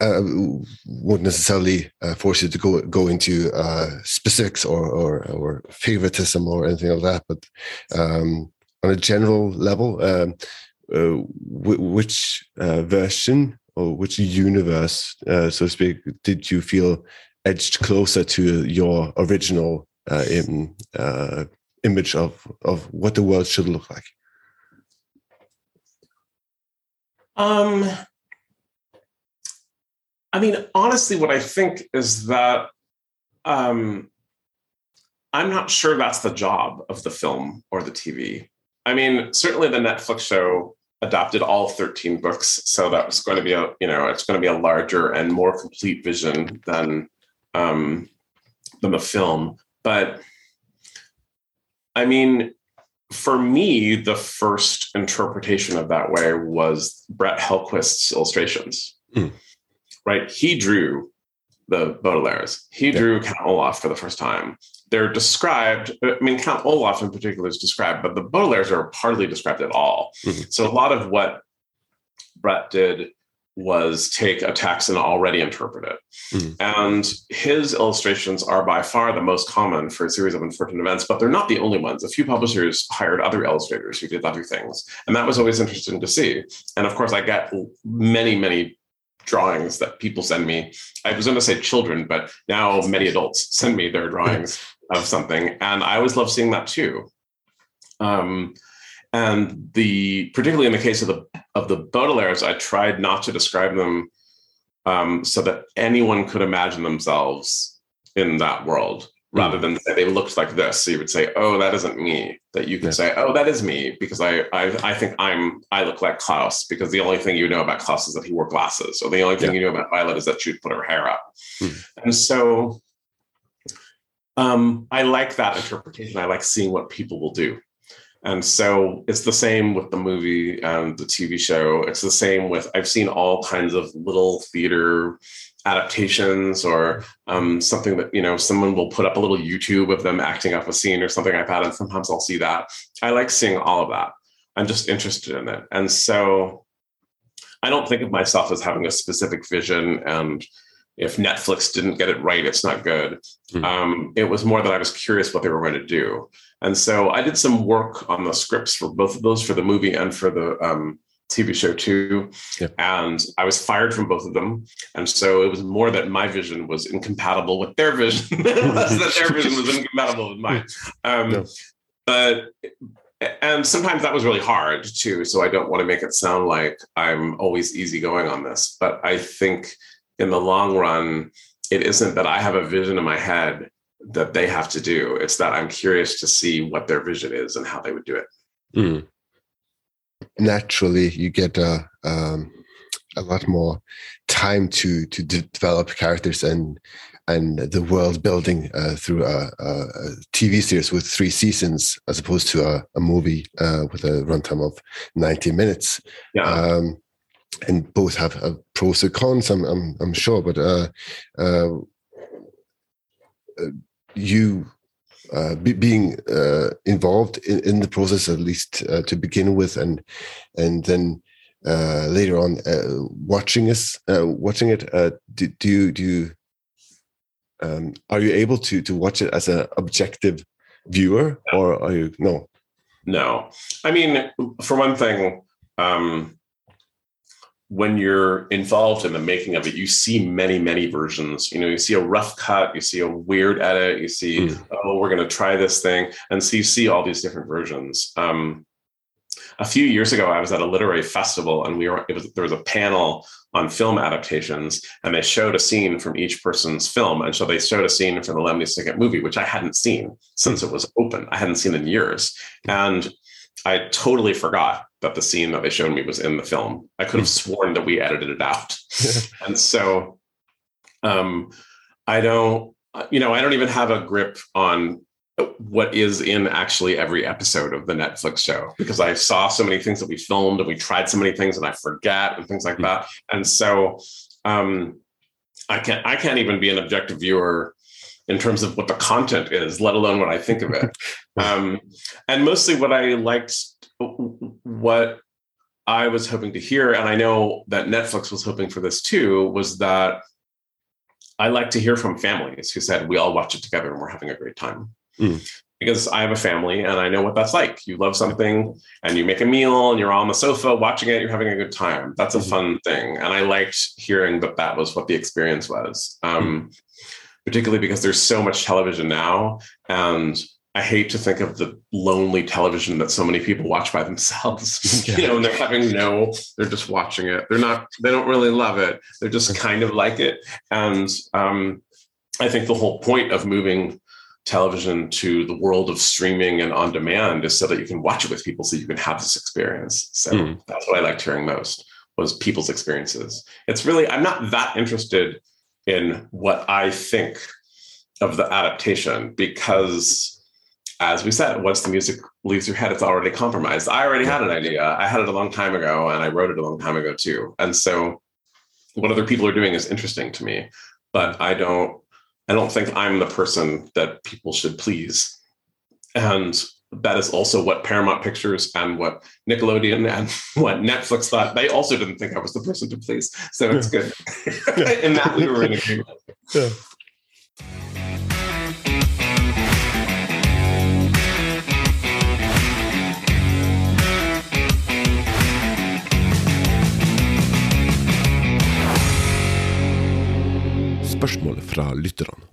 uh, won't necessarily uh, force you to go go into uh, specifics or, or, or favoritism or anything like that. But um, on a general level, um, uh, which uh, version or which universe, uh, so to speak, did you feel edged closer to your original in, image of of what the world should look like? Um, I mean, honestly, what I think is that um, I'm not sure that's the job of the film or the TV. I mean, certainly the Netflix show adopted all 13 books, so that was going to be a you know it's going to be a larger and more complete vision than um, than the film. But I mean, for me, the first interpretation of that way was Brett Helquist's illustrations. Mm. Right, he drew the Baudelaires. He drew Count Olaf for the first time. They're described. I mean, Count Olaf in particular is described, but the Baudelaires are hardly described at all. Mhm. So a lot of what Brett did was take a text and already interpret it. Mhm. And his illustrations are by far the most common for a series of unfortunate events, but they're not the only ones. A few publishers hired other illustrators who did other things. And that was always interesting to see. And of course, I get many, many drawings that people send me. I was going to say children, but now many adults send me their drawings of something. And I always love seeing that too. Um, and the particularly in the case of the of the Baudelaires, I tried not to describe them um, so that anyone could imagine themselves in that world rather than say they looked like this. So you would say, "Oh, that isn't me." That you could Yeah. say, "Oh, that is me," because I, I I think I'm I look like Klaus because the only thing you know about Klaus is that he wore glasses, or the only thing you know about Violet is that she'd put her hair up. Hmm. And so, um, I like that interpretation. I like seeing what people will do. And so it's the same with the movie and the TV show. It's the same with, I've seen all kinds of little theater adaptations or um, something that, you know, someone will put up a little YouTube of them acting up a scene or something like that. And sometimes I'll see that. I like seeing all of that. I'm just interested in it. And so I don't think of myself as having a specific vision. And if Netflix didn't get it right, it's not good. Hmm. Um, it was more that I was curious what they were going to do. And so I did some work on the scripts for both of those, for the movie and for the um, TV show too. Yeah. And I was fired from both of them. And so it was more that my vision was incompatible with their vision, that their vision was incompatible with mine. Um. But and sometimes that was really hard too. So I don't want to make it sound like I'm always easygoing on this. But I think in the long run, it isn't that I have a vision in my head that they have to do. It's that I'm curious to see what their vision is and how they would do it. Mm. Naturally, you get a um, a lot more time to to de- develop characters and and the world building uh, through a, a, a TV series with three seasons as opposed to a, a movie uh, with a runtime of ninety minutes. Yeah. Um, and both have pros and cons, I'm I'm, I'm sure, but uh, uh, uh, you uh, be, being uh, involved in, in the process at least uh, to begin with, and and then uh, later on uh, watching us watching it. Do, do you do you um, are you able to to watch it as an objective viewer, or are you no? No. I mean, for one thing, um, when you're involved in the making of it, you see many, many versions. You know, you see a rough cut, you see a weird edit, you see, Mm. oh, we're going to try this thing. And so you see all these different versions. Um, a few years ago, I was at a literary festival and we were, it was, there was a panel on film adaptations and they showed a scene from each person's film. And so they showed a scene from the Lemony Snicket movie, which I hadn't seen since it was open. I hadn't seen in years. And I totally forgot that the scene that they showed me was in the film. I could have sworn that we edited it out. and so um, I don't, you know, I don't even have a grip on what is in actually every episode of the Netflix show because I saw so many things that we filmed and we tried so many things and I forget and things like Hmm. that. And so um, I can't I can't even be an objective viewer in terms of what the content is, let alone what I think of it. um, and mostly what I liked, what I was hoping to hear, and I know that Netflix was hoping for this too, was that I like to hear from families who said we all watch it together and we're having a great time. Mm. Because I have a family and I know what that's like. You love something and you make a meal and you're all on the sofa watching it, you're having a good time. That's a Mhm. fun thing. And I liked hearing that that was what the experience was, um, particularly because there's so much television now. And I hate to think of the lonely television that so many people watch by themselves. You know, and they're having no, they're just watching it. They're not, they don't really love it. They're just kind of like it. And um, I think the whole point of moving television to the world of streaming and on demand is so that you can watch it with people so you can have this experience. So Mm. that's what I liked hearing most was people's experiences. It's really I'm not that interested in what I think of the adaptation because as we said, once the music leaves your head, it's already compromised. I already had an idea. I had it a long time ago and I wrote it a long time ago too. And so what other people are doing is interesting to me, but I don't I don't think I'm the person that people should please. And that is also what Paramount Pictures and what Nickelodeon and what Netflix thought. They also didn't think I was the person to please. So it's good. In that we were in agreement. Yeah. Spørsmål fra lytterne.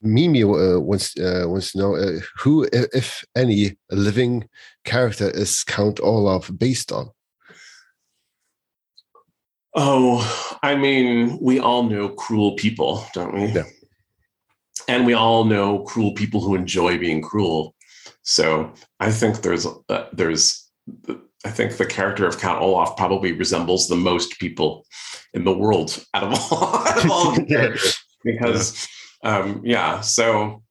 Mimi uh, wants, uh, wants to know uh, who, if any, living character is Count Olaf based on? Oh, I mean, we all know cruel people, don't we? Yeah. And we all know cruel people who enjoy being cruel. So I think there's uh, there's I think the character of Count Olaf probably resembles the most people in the world out of all, out of all the characters. Because um, yeah. So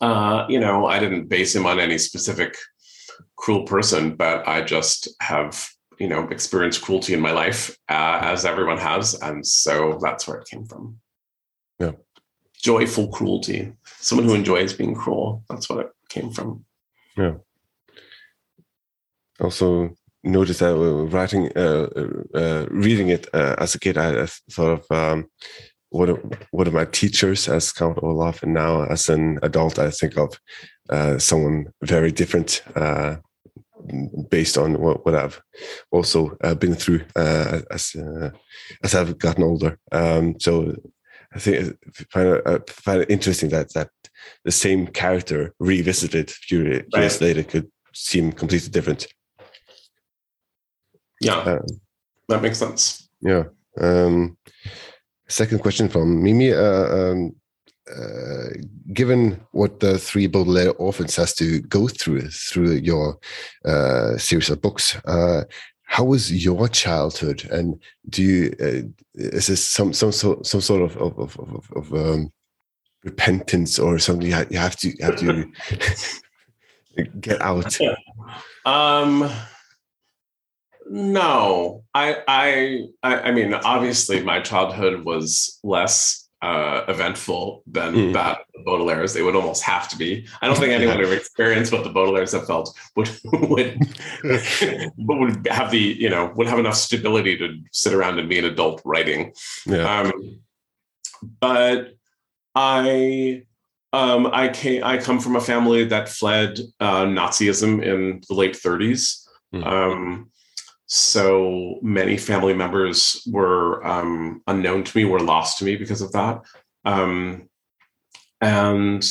uh, you know, I didn't base him on any specific cruel person, but I just have you know experienced cruelty in my life uh, as everyone has and so that's where it came from. Yeah. joyful cruelty. Someone who enjoys being cruel. That's what it came from also noticed that uh, writing, uh, uh, reading it uh, as a kid, I, I thought of um, one of one of my teachers as Count Olaf, and now as an adult, I think of uh, someone very different, uh, based on what, what I've also uh, been through uh, as uh, as I've gotten older. Um, so I think I find it, I find it interesting that that the same character revisited a few years Right. later could seem completely different. Yeah Um, that makes sense yeah. Um, second question from Mimi. Uh, um, uh, given what the three Baudelaire orphans has to go through through your uh, series of books, uh, how was your childhood? And do you uh, is this some some sort some sort of of of, of, of um, repentance or something you you have to you have to get out? um no I, I i i mean obviously my childhood was less uh eventful than Mm. that of the baudelaires they would almost have to be i don't think anyone who experienced what the baudelaires have felt would would would have the you know would have enough stability to sit around and be an adult writing Yeah. um, but I um, I came I come from a family that fled uh, Nazism in the late 30s. Hmm. Um, so many family members were um, unknown to me, were lost to me because of that. Um, and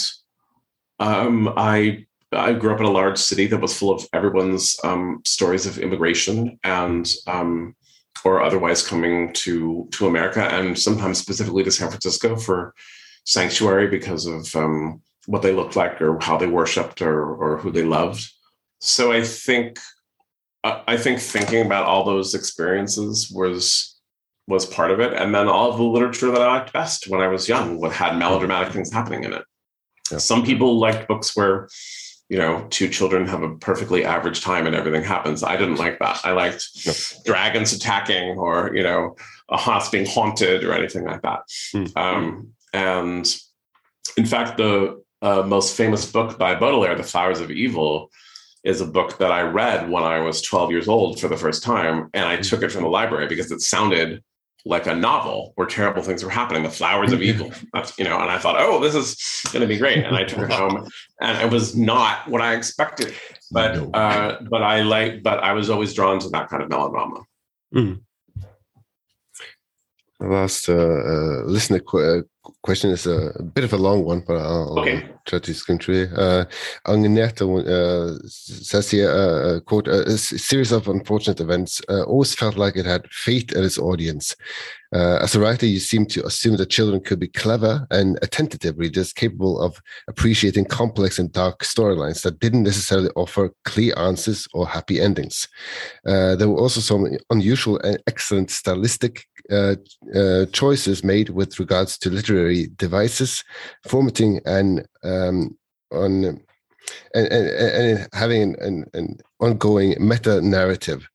um, I I grew up in a large city that was full of everyone's um, stories of immigration and um, or otherwise coming to to America and sometimes specifically to San Francisco for sanctuary because of um, what they looked like or how they worshipped or or who they loved. So I think I I think thinking about all those experiences was was part of it, and then all of the literature that I liked best when I was young, what had melodramatic things happening in it. Yeah. Some people liked books where you know two children have a perfectly average time and everything happens. I didn't like that. I liked No. dragons attacking or you know a house being haunted or anything like that. Hmm. Um, and in fact, the uh, most famous book by Baudelaire, The Flowers of Evil, is a book that I read when I was 12 years old for the first time. And I took it from the library because it sounded like a novel where terrible things were happening, The Flowers of Evil. You know, and I thought, oh, this is going to be great. And I took it home and it was not what I expected. But, No. uh, but I like, but I was always drawn to that kind of melodrama. The last uh, uh, listener qu- question is a, a, bit of a long one, but I'll, okay. I'll try to skim through it. Uh, Agneta uh, says here, uh, quote, a series of unfortunate events uh, always felt like it had faith at its audience. Uh, as a writer, you seem to assume that children could be clever and attentive readers capable of appreciating complex and dark storylines that didn't necessarily offer clear answers or happy endings. Uh, there were also some unusual and excellent stylistic uh, uh, choices made with regards to literary devices, formatting, and um, on and, and, and having an, an, ongoing meta narrative.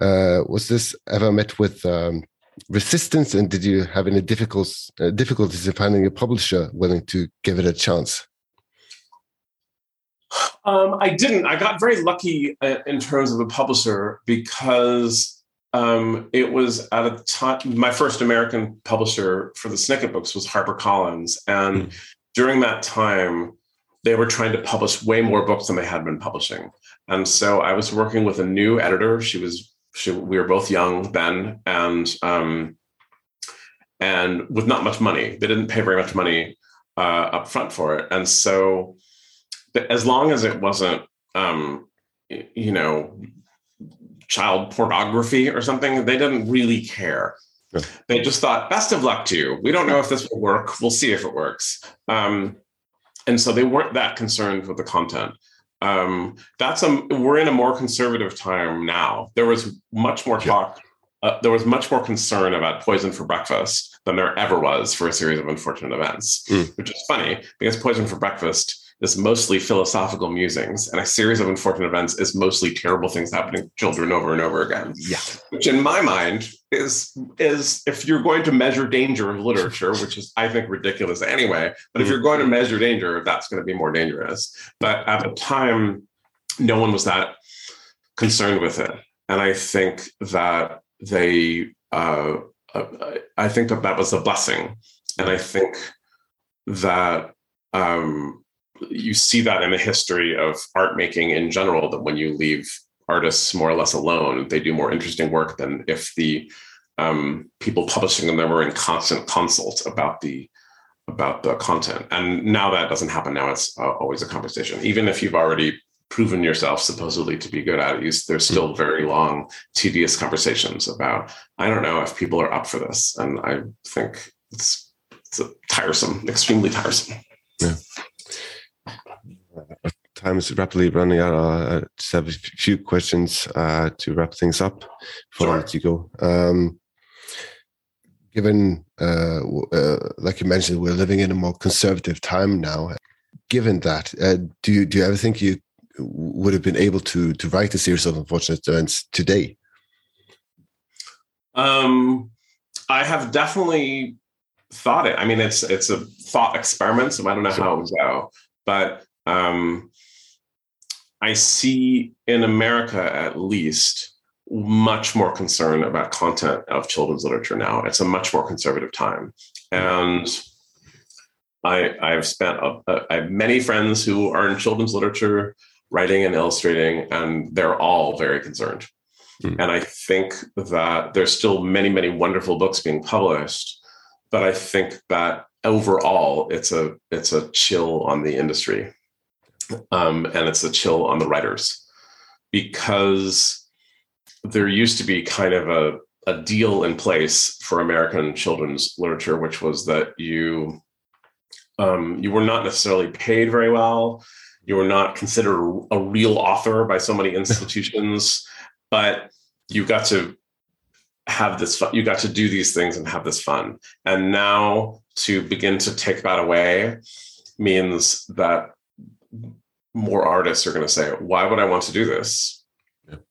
Uh, was this ever met with um, resistance, and did you have any difficulties uh, difficulties in finding a publisher willing to give it a chance? Um, I didn't. I got very lucky uh, in terms of a publisher because um, it was at a time my first American publisher for the Snicket books was HarperCollins, and mm. during that time, they were trying to publish way more books than they had been publishing. And so I was working with a new editor. She was she, we were both young then, and um, and with not much money. They didn't pay very much money uh, up front for it, and so as long as it wasn't um, you know child pornography or something, they didn't really care. Yeah. They just thought, best of luck to you. We don't know if this will work. We'll see if it works. Um, and so they weren't that concerned with the content. Um, that's a we're in a more conservative time now. There was much more talk. Uh, there was much more concern about poison for breakfast than there ever was for a series of unfortunate events, mm. which is funny because poison for breakfast is mostly philosophical musings, and a series of unfortunate events is mostly terrible things happening to children over and over again. Yeah. Which in my mind is is if you're going to measure danger of literature, which is I think ridiculous anyway, but if you're going to measure danger, that's going to be more dangerous. But at the time, no one was that concerned with it. And I think that they uh, uh, I think that that was a blessing. And I think that um, you see that in the history of art making in general that when you leave artists more or less alone they do more interesting work than if the um, people publishing them were in constant consult about the about the content. And now that doesn't happen. Now it's uh, always a conversation. Even if you've already proven yourself supposedly to be good at it there's hmm. still very long tedious conversations about i don't know if people are up for this. And i think it's, it's tiresome extremely tiresome. Yeah time is rapidly running out. I just have a few questions uh, to wrap things up before sure. I let you go. Um, given, uh, uh, like you mentioned, we're living in a more conservative time now. Given that, uh, do you do you ever think you would have been able to to write a series of unfortunate events today? Um, I have definitely thought it. I mean, it's it's a thought experiment, so I don't know sure. how it would go. But um, I see in America, at least, much more concern about content of children's literature now. It's a much more conservative time, and I, I've spent a, a, I have many friends who are in children's literature, writing and illustrating, and they're all very concerned. Mm. And I think that there's still many, many wonderful books being published, but I think that overall, it's a it's a chill on the industry um, and it's a chill on the writers because there used to be kind of a, a deal in place for American children's literature, which was that you um, you were not necessarily paid very well. You were not considered a real author by so many institutions, but you got to have this fun. You got to do these things and have this fun. And now to begin to take that away means that more artists are going to say, why would I want to do this?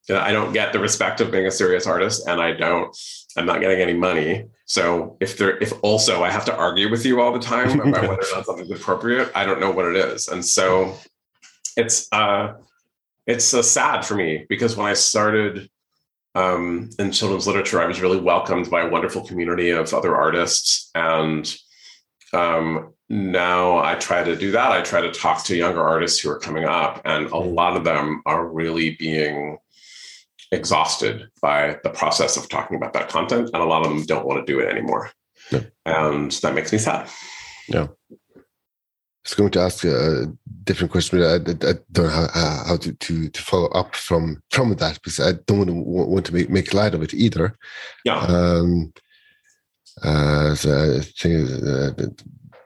Yeah. I don't get the respect of being a serious artist and I don't, I'm not getting any money. So if there, if also I have to argue with you all the time about whether or not something's appropriate, I don't know what it is. And so it's, uh, it's uh, sad for me because when I started um, in children's literature, I was really welcomed by a wonderful community of other artists and um, now I try to do that. I try to talk to younger artists who are coming up, and a mm-hmm. lot of them are really being exhausted by the process of talking about that content, and a lot of them don't want to do it anymore. Yeah. And that makes me sad. Yeah. I was going to ask a different question, but I, I don't know how, how to, to, to follow up from from that because I don't want to, want to make, make light of it either. Yeah. Um, uh, so I think uh,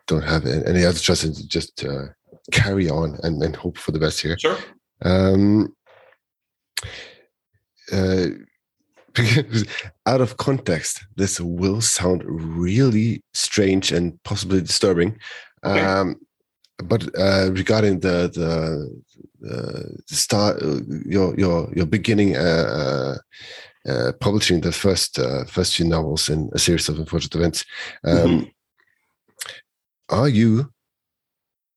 don't have any other choice than to just uh, carry on and, and hope for the best here. Sure. Um, uh, because out of context, this will sound really strange and possibly disturbing. Okay. Um, but uh, regarding the the, uh, the start, uh, your your your beginning uh, uh, publishing the first uh, first few novels in a series of unfortunate events, um, Mhm. are you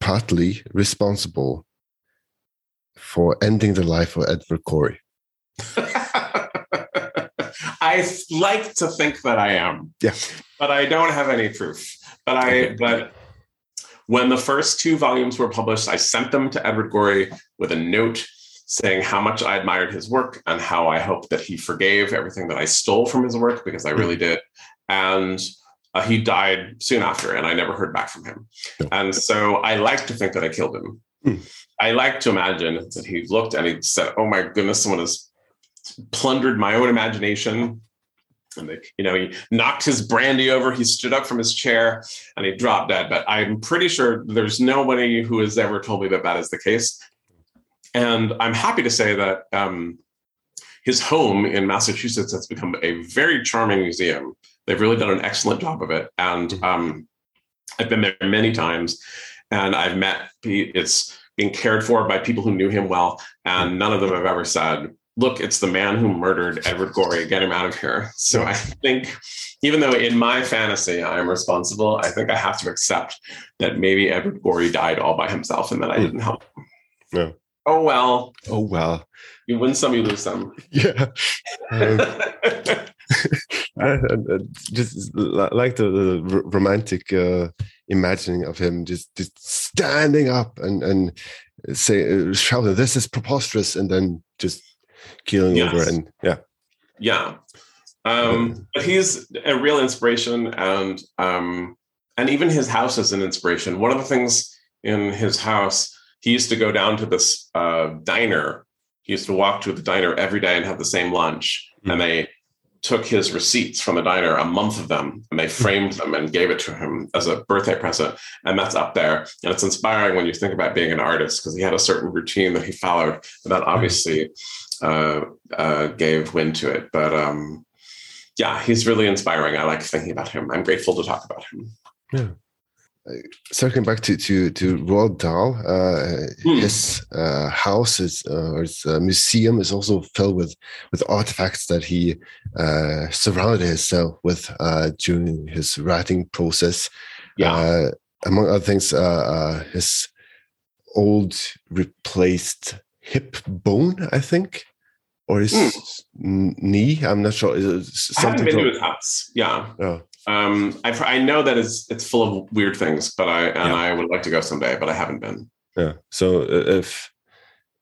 partly responsible for ending the life of Edward Gorey? I like to think that I am. Yeah. But I don't have any proof. But I Okay. but when the first two volumes were published, I sent them to Edward Gorey with a note saying how much I admired his work and how I hoped that he forgave everything that I stole from his work because I really did. And uh, he died soon after, and I never heard back from him. And so I like to think that I killed him. Hmm. I like to imagine that he looked and he said, "Oh my goodness, someone has plundered my own imagination." And they, you know, he knocked his brandy over. He stood up from his chair and he dropped dead. But I'm pretty sure there's nobody who has ever told me that that is the case. And I'm happy to say that um, his home in Massachusetts has become a very charming museum. They've really done an excellent job of it. And um, I've been there many times and I've met, pe- it's being cared for by people who knew him well. And none of them have ever said, look, it's the man who murdered Edward Gorey, get him out of here. So I think, even though in my fantasy I am responsible, I think I have to accept that maybe Edward Gorey died all by himself and that I Hmm. didn't help. him. Yeah. Oh, well, Oh well, you win some, you lose some. yeah. Um, and, and just like the, the romantic uh, imagining of him just, just standing up and and say uh, shouting, "This is preposterous," and then just keeling Yes. over and yeah, yeah. Um, but he's a real inspiration and um, and even his house is an inspiration. One of the things in his house, he used to go down to this uh, diner. He used to walk to the diner every day and have the same lunch. And they took his receipts from the diner, a month of them, and they framed them and gave it to him as a birthday present. And that's up there. And it's inspiring when you think about being an artist because he had a certain routine that he followed. And that obviously uh, uh, gave wind to it. But um, yeah, he's really inspiring. I like thinking about him. I'm grateful to talk about him. Circling back to to to Roald Dahl, uh, Hmm. his uh, house is uh, or his uh, museum is also filled with with artifacts that he uh, surrounded himself with uh, during his writing process. Yeah. Uh, among other things, uh, uh, his old replaced hip bone, I think, or his Hmm. n- knee. I'm not sure. It's I haven't something been to his house. Yeah. oh, Um, I, I know that it's, it's full of weird things, but I and Yeah. I would like to go someday, but I haven't been. Yeah. So uh, if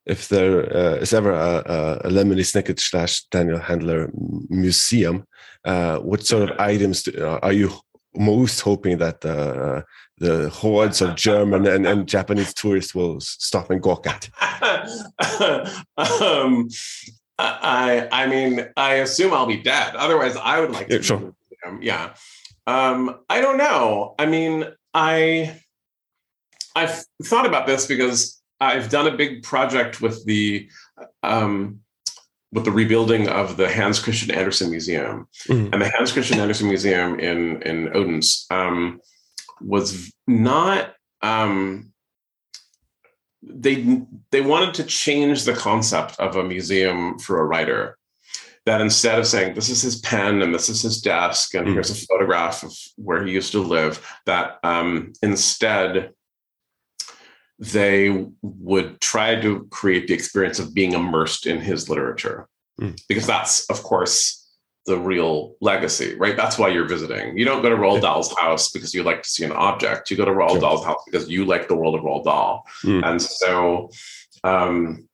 if there uh, is ever a, a, a Lemony Snicket slash Daniel Handler museum, uh, what sort of items do, uh, are you most hoping that uh, the hordes of German and, and Japanese tourists will stop and gawk at? um, I I mean, I assume I'll be dead. Otherwise, I would like to. Yeah, be sure. in the. Yeah. Um, I don't know. I mean, I I've thought about this because I've done a big project with the um, with the rebuilding of the Hans Christian Andersen Museum, Mhm. and the Hans Christian Andersen Museum in in Odense um, was not. Um, they they wanted to change the concept of a museum for a writer that instead of saying this is his pen and this is his desk and Mm. here's a photograph of where he used to live that um, instead they would try to create the experience of being immersed in his literature Mm. because that's of course the real legacy right that's why you're visiting you don't go to Roald. Dahl's house because you like to see an object you go to Roald Sure. Dahl's house because you like the world of Roald Dahl Mm. and so um,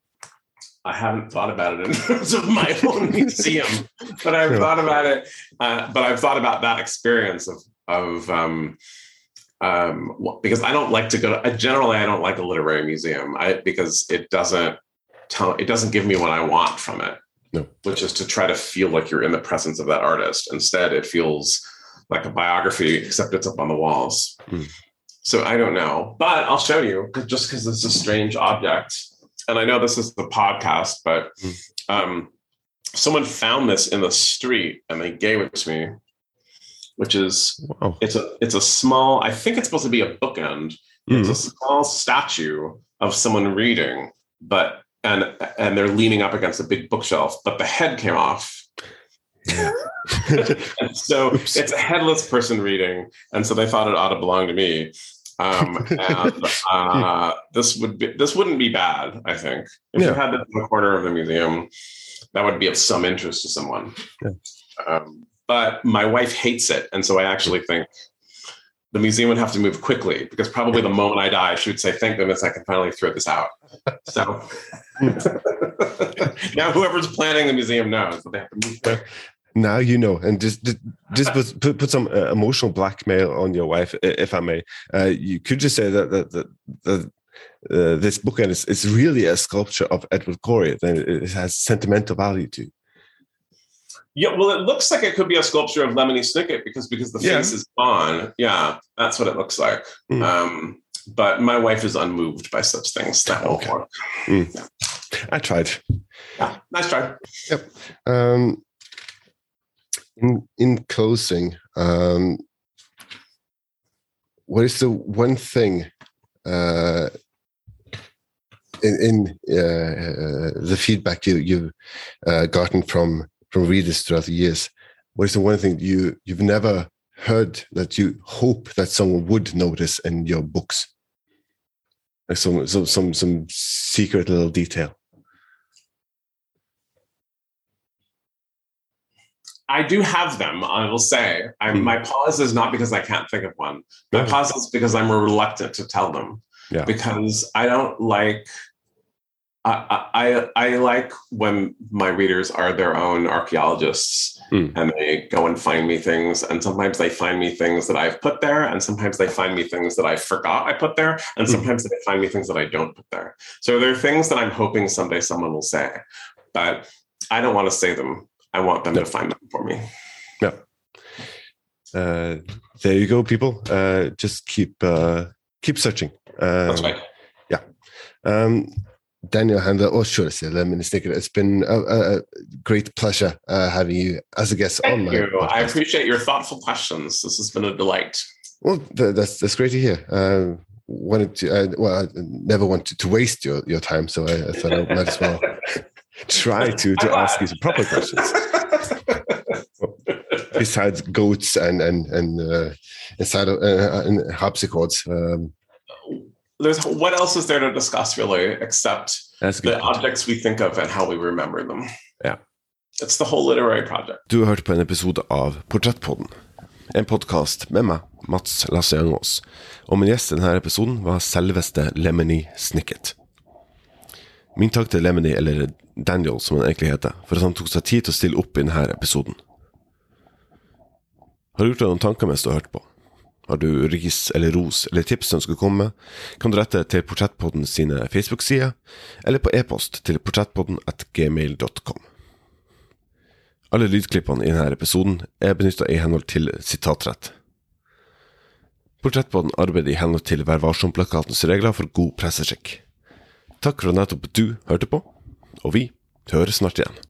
I haven't thought about it in terms of my own museum, but I've Sure. thought about it. Uh, but I've thought about that experience of of um, um, because I don't like to go to. I, generally, I don't like a literary museum. I because it doesn't tell. It doesn't give me what I want from it. No. which is to try to feel like you're in the presence of that artist. Instead, it feels like a biography, except it's up on the walls. Hmm. So I don't know, but I'll show you just because it's a strange object. And I know this is the podcast, but Hmm. um, someone found this in the street and they gave it to me, which is Wow. it's a it's a small. I think it's supposed to be a bookend. It's Mm. a small statue of someone reading, but and and they're leaning up against a big bookshelf, but the head came off. And so Oops. it's a headless person reading, and so they thought it ought to belong to me. Um, and uh, this would be this wouldn't be bad, I think. If Yeah. you had this in the corner of the museum, that would be of some interest to someone. Yeah. Um, but my wife hates it, and so I actually think the museum would have to move quickly because probably the moment I die, she would say, "Thank goodness I can finally throw this out." So now, whoever's planning the museum knows that they have to move quick. now you know, and just just, put, put put some uh, emotional blackmail on your wife, if I may. Uh, you could just say that that that. that uh, this bookend is, is really a sculpture of Edward Gorey. Then it it has sentimental value to. Yeah, well, it looks like it could be a sculpture of Lemony Snicket because because the Yeah. face is gone. Yeah, that's what it looks like. Mm. Um, but my wife is unmoved by such things. That won't Okay. work. I tried. Yeah, nice try. Um, in in closing, um, what is the one thing uh, in in uh, the feedback you you've uh, gotten from from readers throughout the years? What is the one thing you you've never heard that you hope that someone would notice in your books? Like some some some some secret little detail. I do have them. I will say, I, Mm. my pause is not because I can't think of one. My pause is because I'm reluctant to tell them. Yeah. Because I don't like. I, I I like when my readers are their own archaeologists Mm. and they go and find me things. And sometimes they find me things that I've put there, and sometimes they find me things that I forgot I put there, and Mm. sometimes they find me things that I don't put there. So there are things that I'm hoping someday someone will say, but I don't want to say them. I want them Yeah. to find them for me. uh, there you go, people. Uh, just keep uh, keep searching. Uh, That's right. Yeah. Um, Daniel Handler or should I say Lemony Snicket, it's been a, a great pleasure uh, having you as a guest on my you. I appreciate your thoughtful questions. This has been a delight. Well, that's that's great to hear. Uh, wanted to, uh, well, I never wanted to waste your, your time, so I, I thought I might as well try to, to ask you some proper questions. Besides goats and and and uh, inside of, uh, and harpsichords, um, There's what else is there to discuss really, except the point. objects we think of and how we remember them? Yeah. It's the whole literary project. Du har hørt på en episode av Portrettpodden. En podkast med meg, Mats Lasse Jangås. Og min gjest i denne episoden var selveste Lemony Snicket. Min takk til Lemony, eller Daniel som han egentlig heter, for at han tok seg tid til å stille opp i denne episoden. Har du gjort deg noen tanker mens du har hørt på? Har du ris eller ros eller tips som skulle komme, kan du rette til Portrettpodden sine Facebook-sider, eller på e-post til portrettpodden at gmail.com. Alle lydklippene i denne episoden er benytta i henhold til sitatrett. Portrettpodden arbeider i henhold til Vær varsom-plakatens regler for god presseskikk. Takk for at nettopp du hørte på, og vi høres snart igjen.